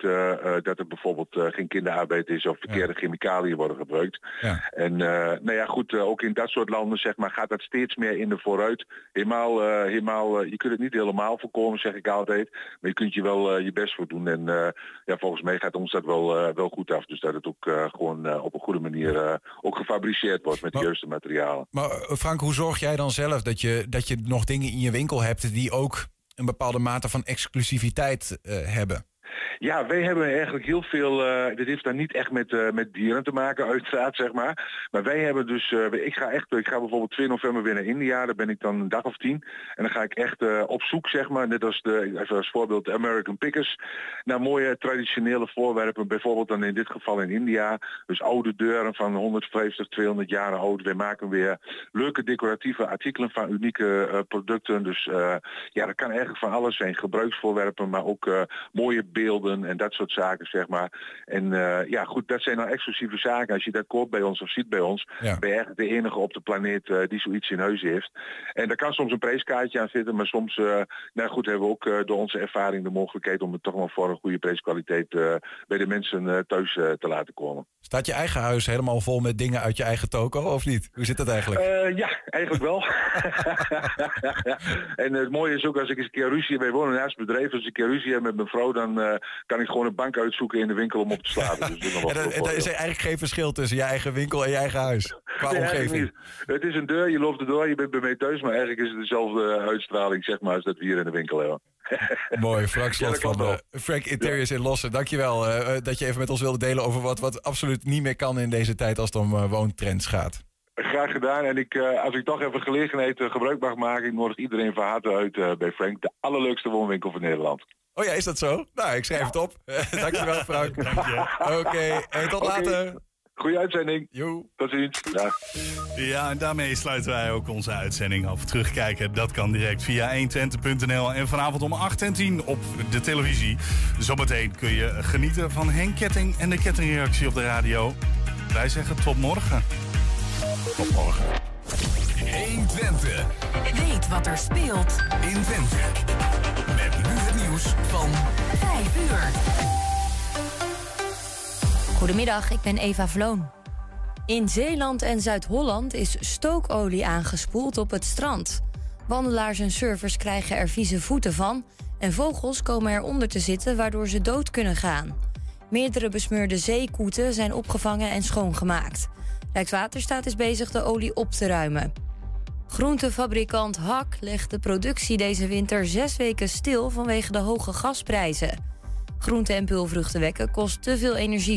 dat er bijvoorbeeld geen kinderarbeid is of verkeerde ja. chemicaliën worden gebruikt. Ja. En nou ja, goed, ook in dat soort landen, zeg maar, gaat dat steeds meer in de vooruit. Helemaal, helemaal je kunt het niet helemaal voorkomen, zeg ik altijd. Maar je kunt je wel uh, je best voor doen. En uh, ja, volgens mij gaat ons dat wel, uh, wel goed af. Dus dat het ook gewoon op een goede manier ook gefabriceerd wordt met maar, de juiste materialen. Maar Frank, hoe zorg jij dan zelf dat je, dat je nog dingen in je winkel hebt die ook een bepaalde mate van exclusiviteit hebben? Ja, wij hebben eigenlijk heel veel, uh, dit heeft dan niet echt met, uh, met dieren te maken, uiteraard zeg maar. Maar wij hebben dus, uh, ik ga echt, ik ga bijvoorbeeld 2 november weer naar India, daar ben ik dan een dag of tien. En dan ga ik echt op zoek zeg maar, net als de, als voorbeeld de American Pickers, naar mooie traditionele voorwerpen. Bijvoorbeeld dan in dit geval in India, dus oude deuren van 150, 200 jaar oud. Wij maken weer leuke decoratieve artikelen van unieke producten. Dus ja, dat kan eigenlijk van alles zijn. Gebruiksvoorwerpen, maar ook mooie beelden en dat soort zaken, zeg maar. En uh, ja, goed, dat zijn nou exclusieve zaken. Als je dat koopt bij ons of ziet bij ons, ja. ben je eigenlijk de enige op de planeet uh, die zoiets in huis heeft. En daar kan soms een prijskaartje aan zitten, maar soms, uh, nou goed, hebben we ook door onze ervaring de mogelijkheid om het toch nog voor een goede prijskwaliteit bij de mensen thuis te laten komen. Staat je eigen huis helemaal vol met dingen uit je eigen toko, of niet? Hoe zit dat eigenlijk? ja, eigenlijk wel. en het mooie is ook als ik eens een keer ruzie, wij wonen naast het bedrijf, als ik een keer ruzie heb met mijn vrouw, dan kan ik gewoon een bank uitzoeken in de winkel om op te slapen. Dus en er is eigenlijk geen verschil tussen je eigen winkel en je eigen huis, qua nee, omgeving. Het is een deur, je loopt erdoor, je bent bij mij thuis, maar eigenlijk is het dezelfde uitstraling zeg maar, als dat we hier in de winkel hebben. Mooi, Frank Slot ja, van uh, Frank Interiors ja. in Lossen. Dankjewel uh, dat je even met ons wilde delen over wat, wat absoluut niet meer kan in deze tijd als het om uh, woontrends gaat. Graag gedaan. En ik, als ik toch even gelegenheid gebruik mag maken, ik nodig iedereen van harte uit bij Frank. De allerleukste woonwinkel van Nederland. Oh ja, is dat zo? Nou, ik schrijf ja. het op. Dankjewel, Frank. Oké, okay. en tot okay. later. Goeie uitzending. Jo. Tot ziens. Ja. ja, en daarmee sluiten wij ook onze uitzending af. Terugkijken, dat kan direct via 120.nl en vanavond om 8 en 10 op de televisie. Zometeen kun je genieten van Henk Ketting en de kettingreactie op de radio. Wij zeggen tot morgen. Tot morgen. 120. Weet wat er speelt in Twente. Met nieuws van 5 uur. Goedemiddag, ik ben Eva Vloon. In Zeeland en Zuid-Holland is stookolie aangespoeld op het strand. Wandelaars en surfers krijgen er vieze voeten van... en vogels komen eronder te zitten waardoor ze dood kunnen gaan. Meerdere besmeurde zeekoeten zijn opgevangen en schoongemaakt. Rijkswaterstaat is bezig de olie op te ruimen. Groentefabrikant Hak legt de productie deze winter zes weken stil vanwege de hoge gasprijzen. Groente- en pulvruchten wekken kost te veel energie.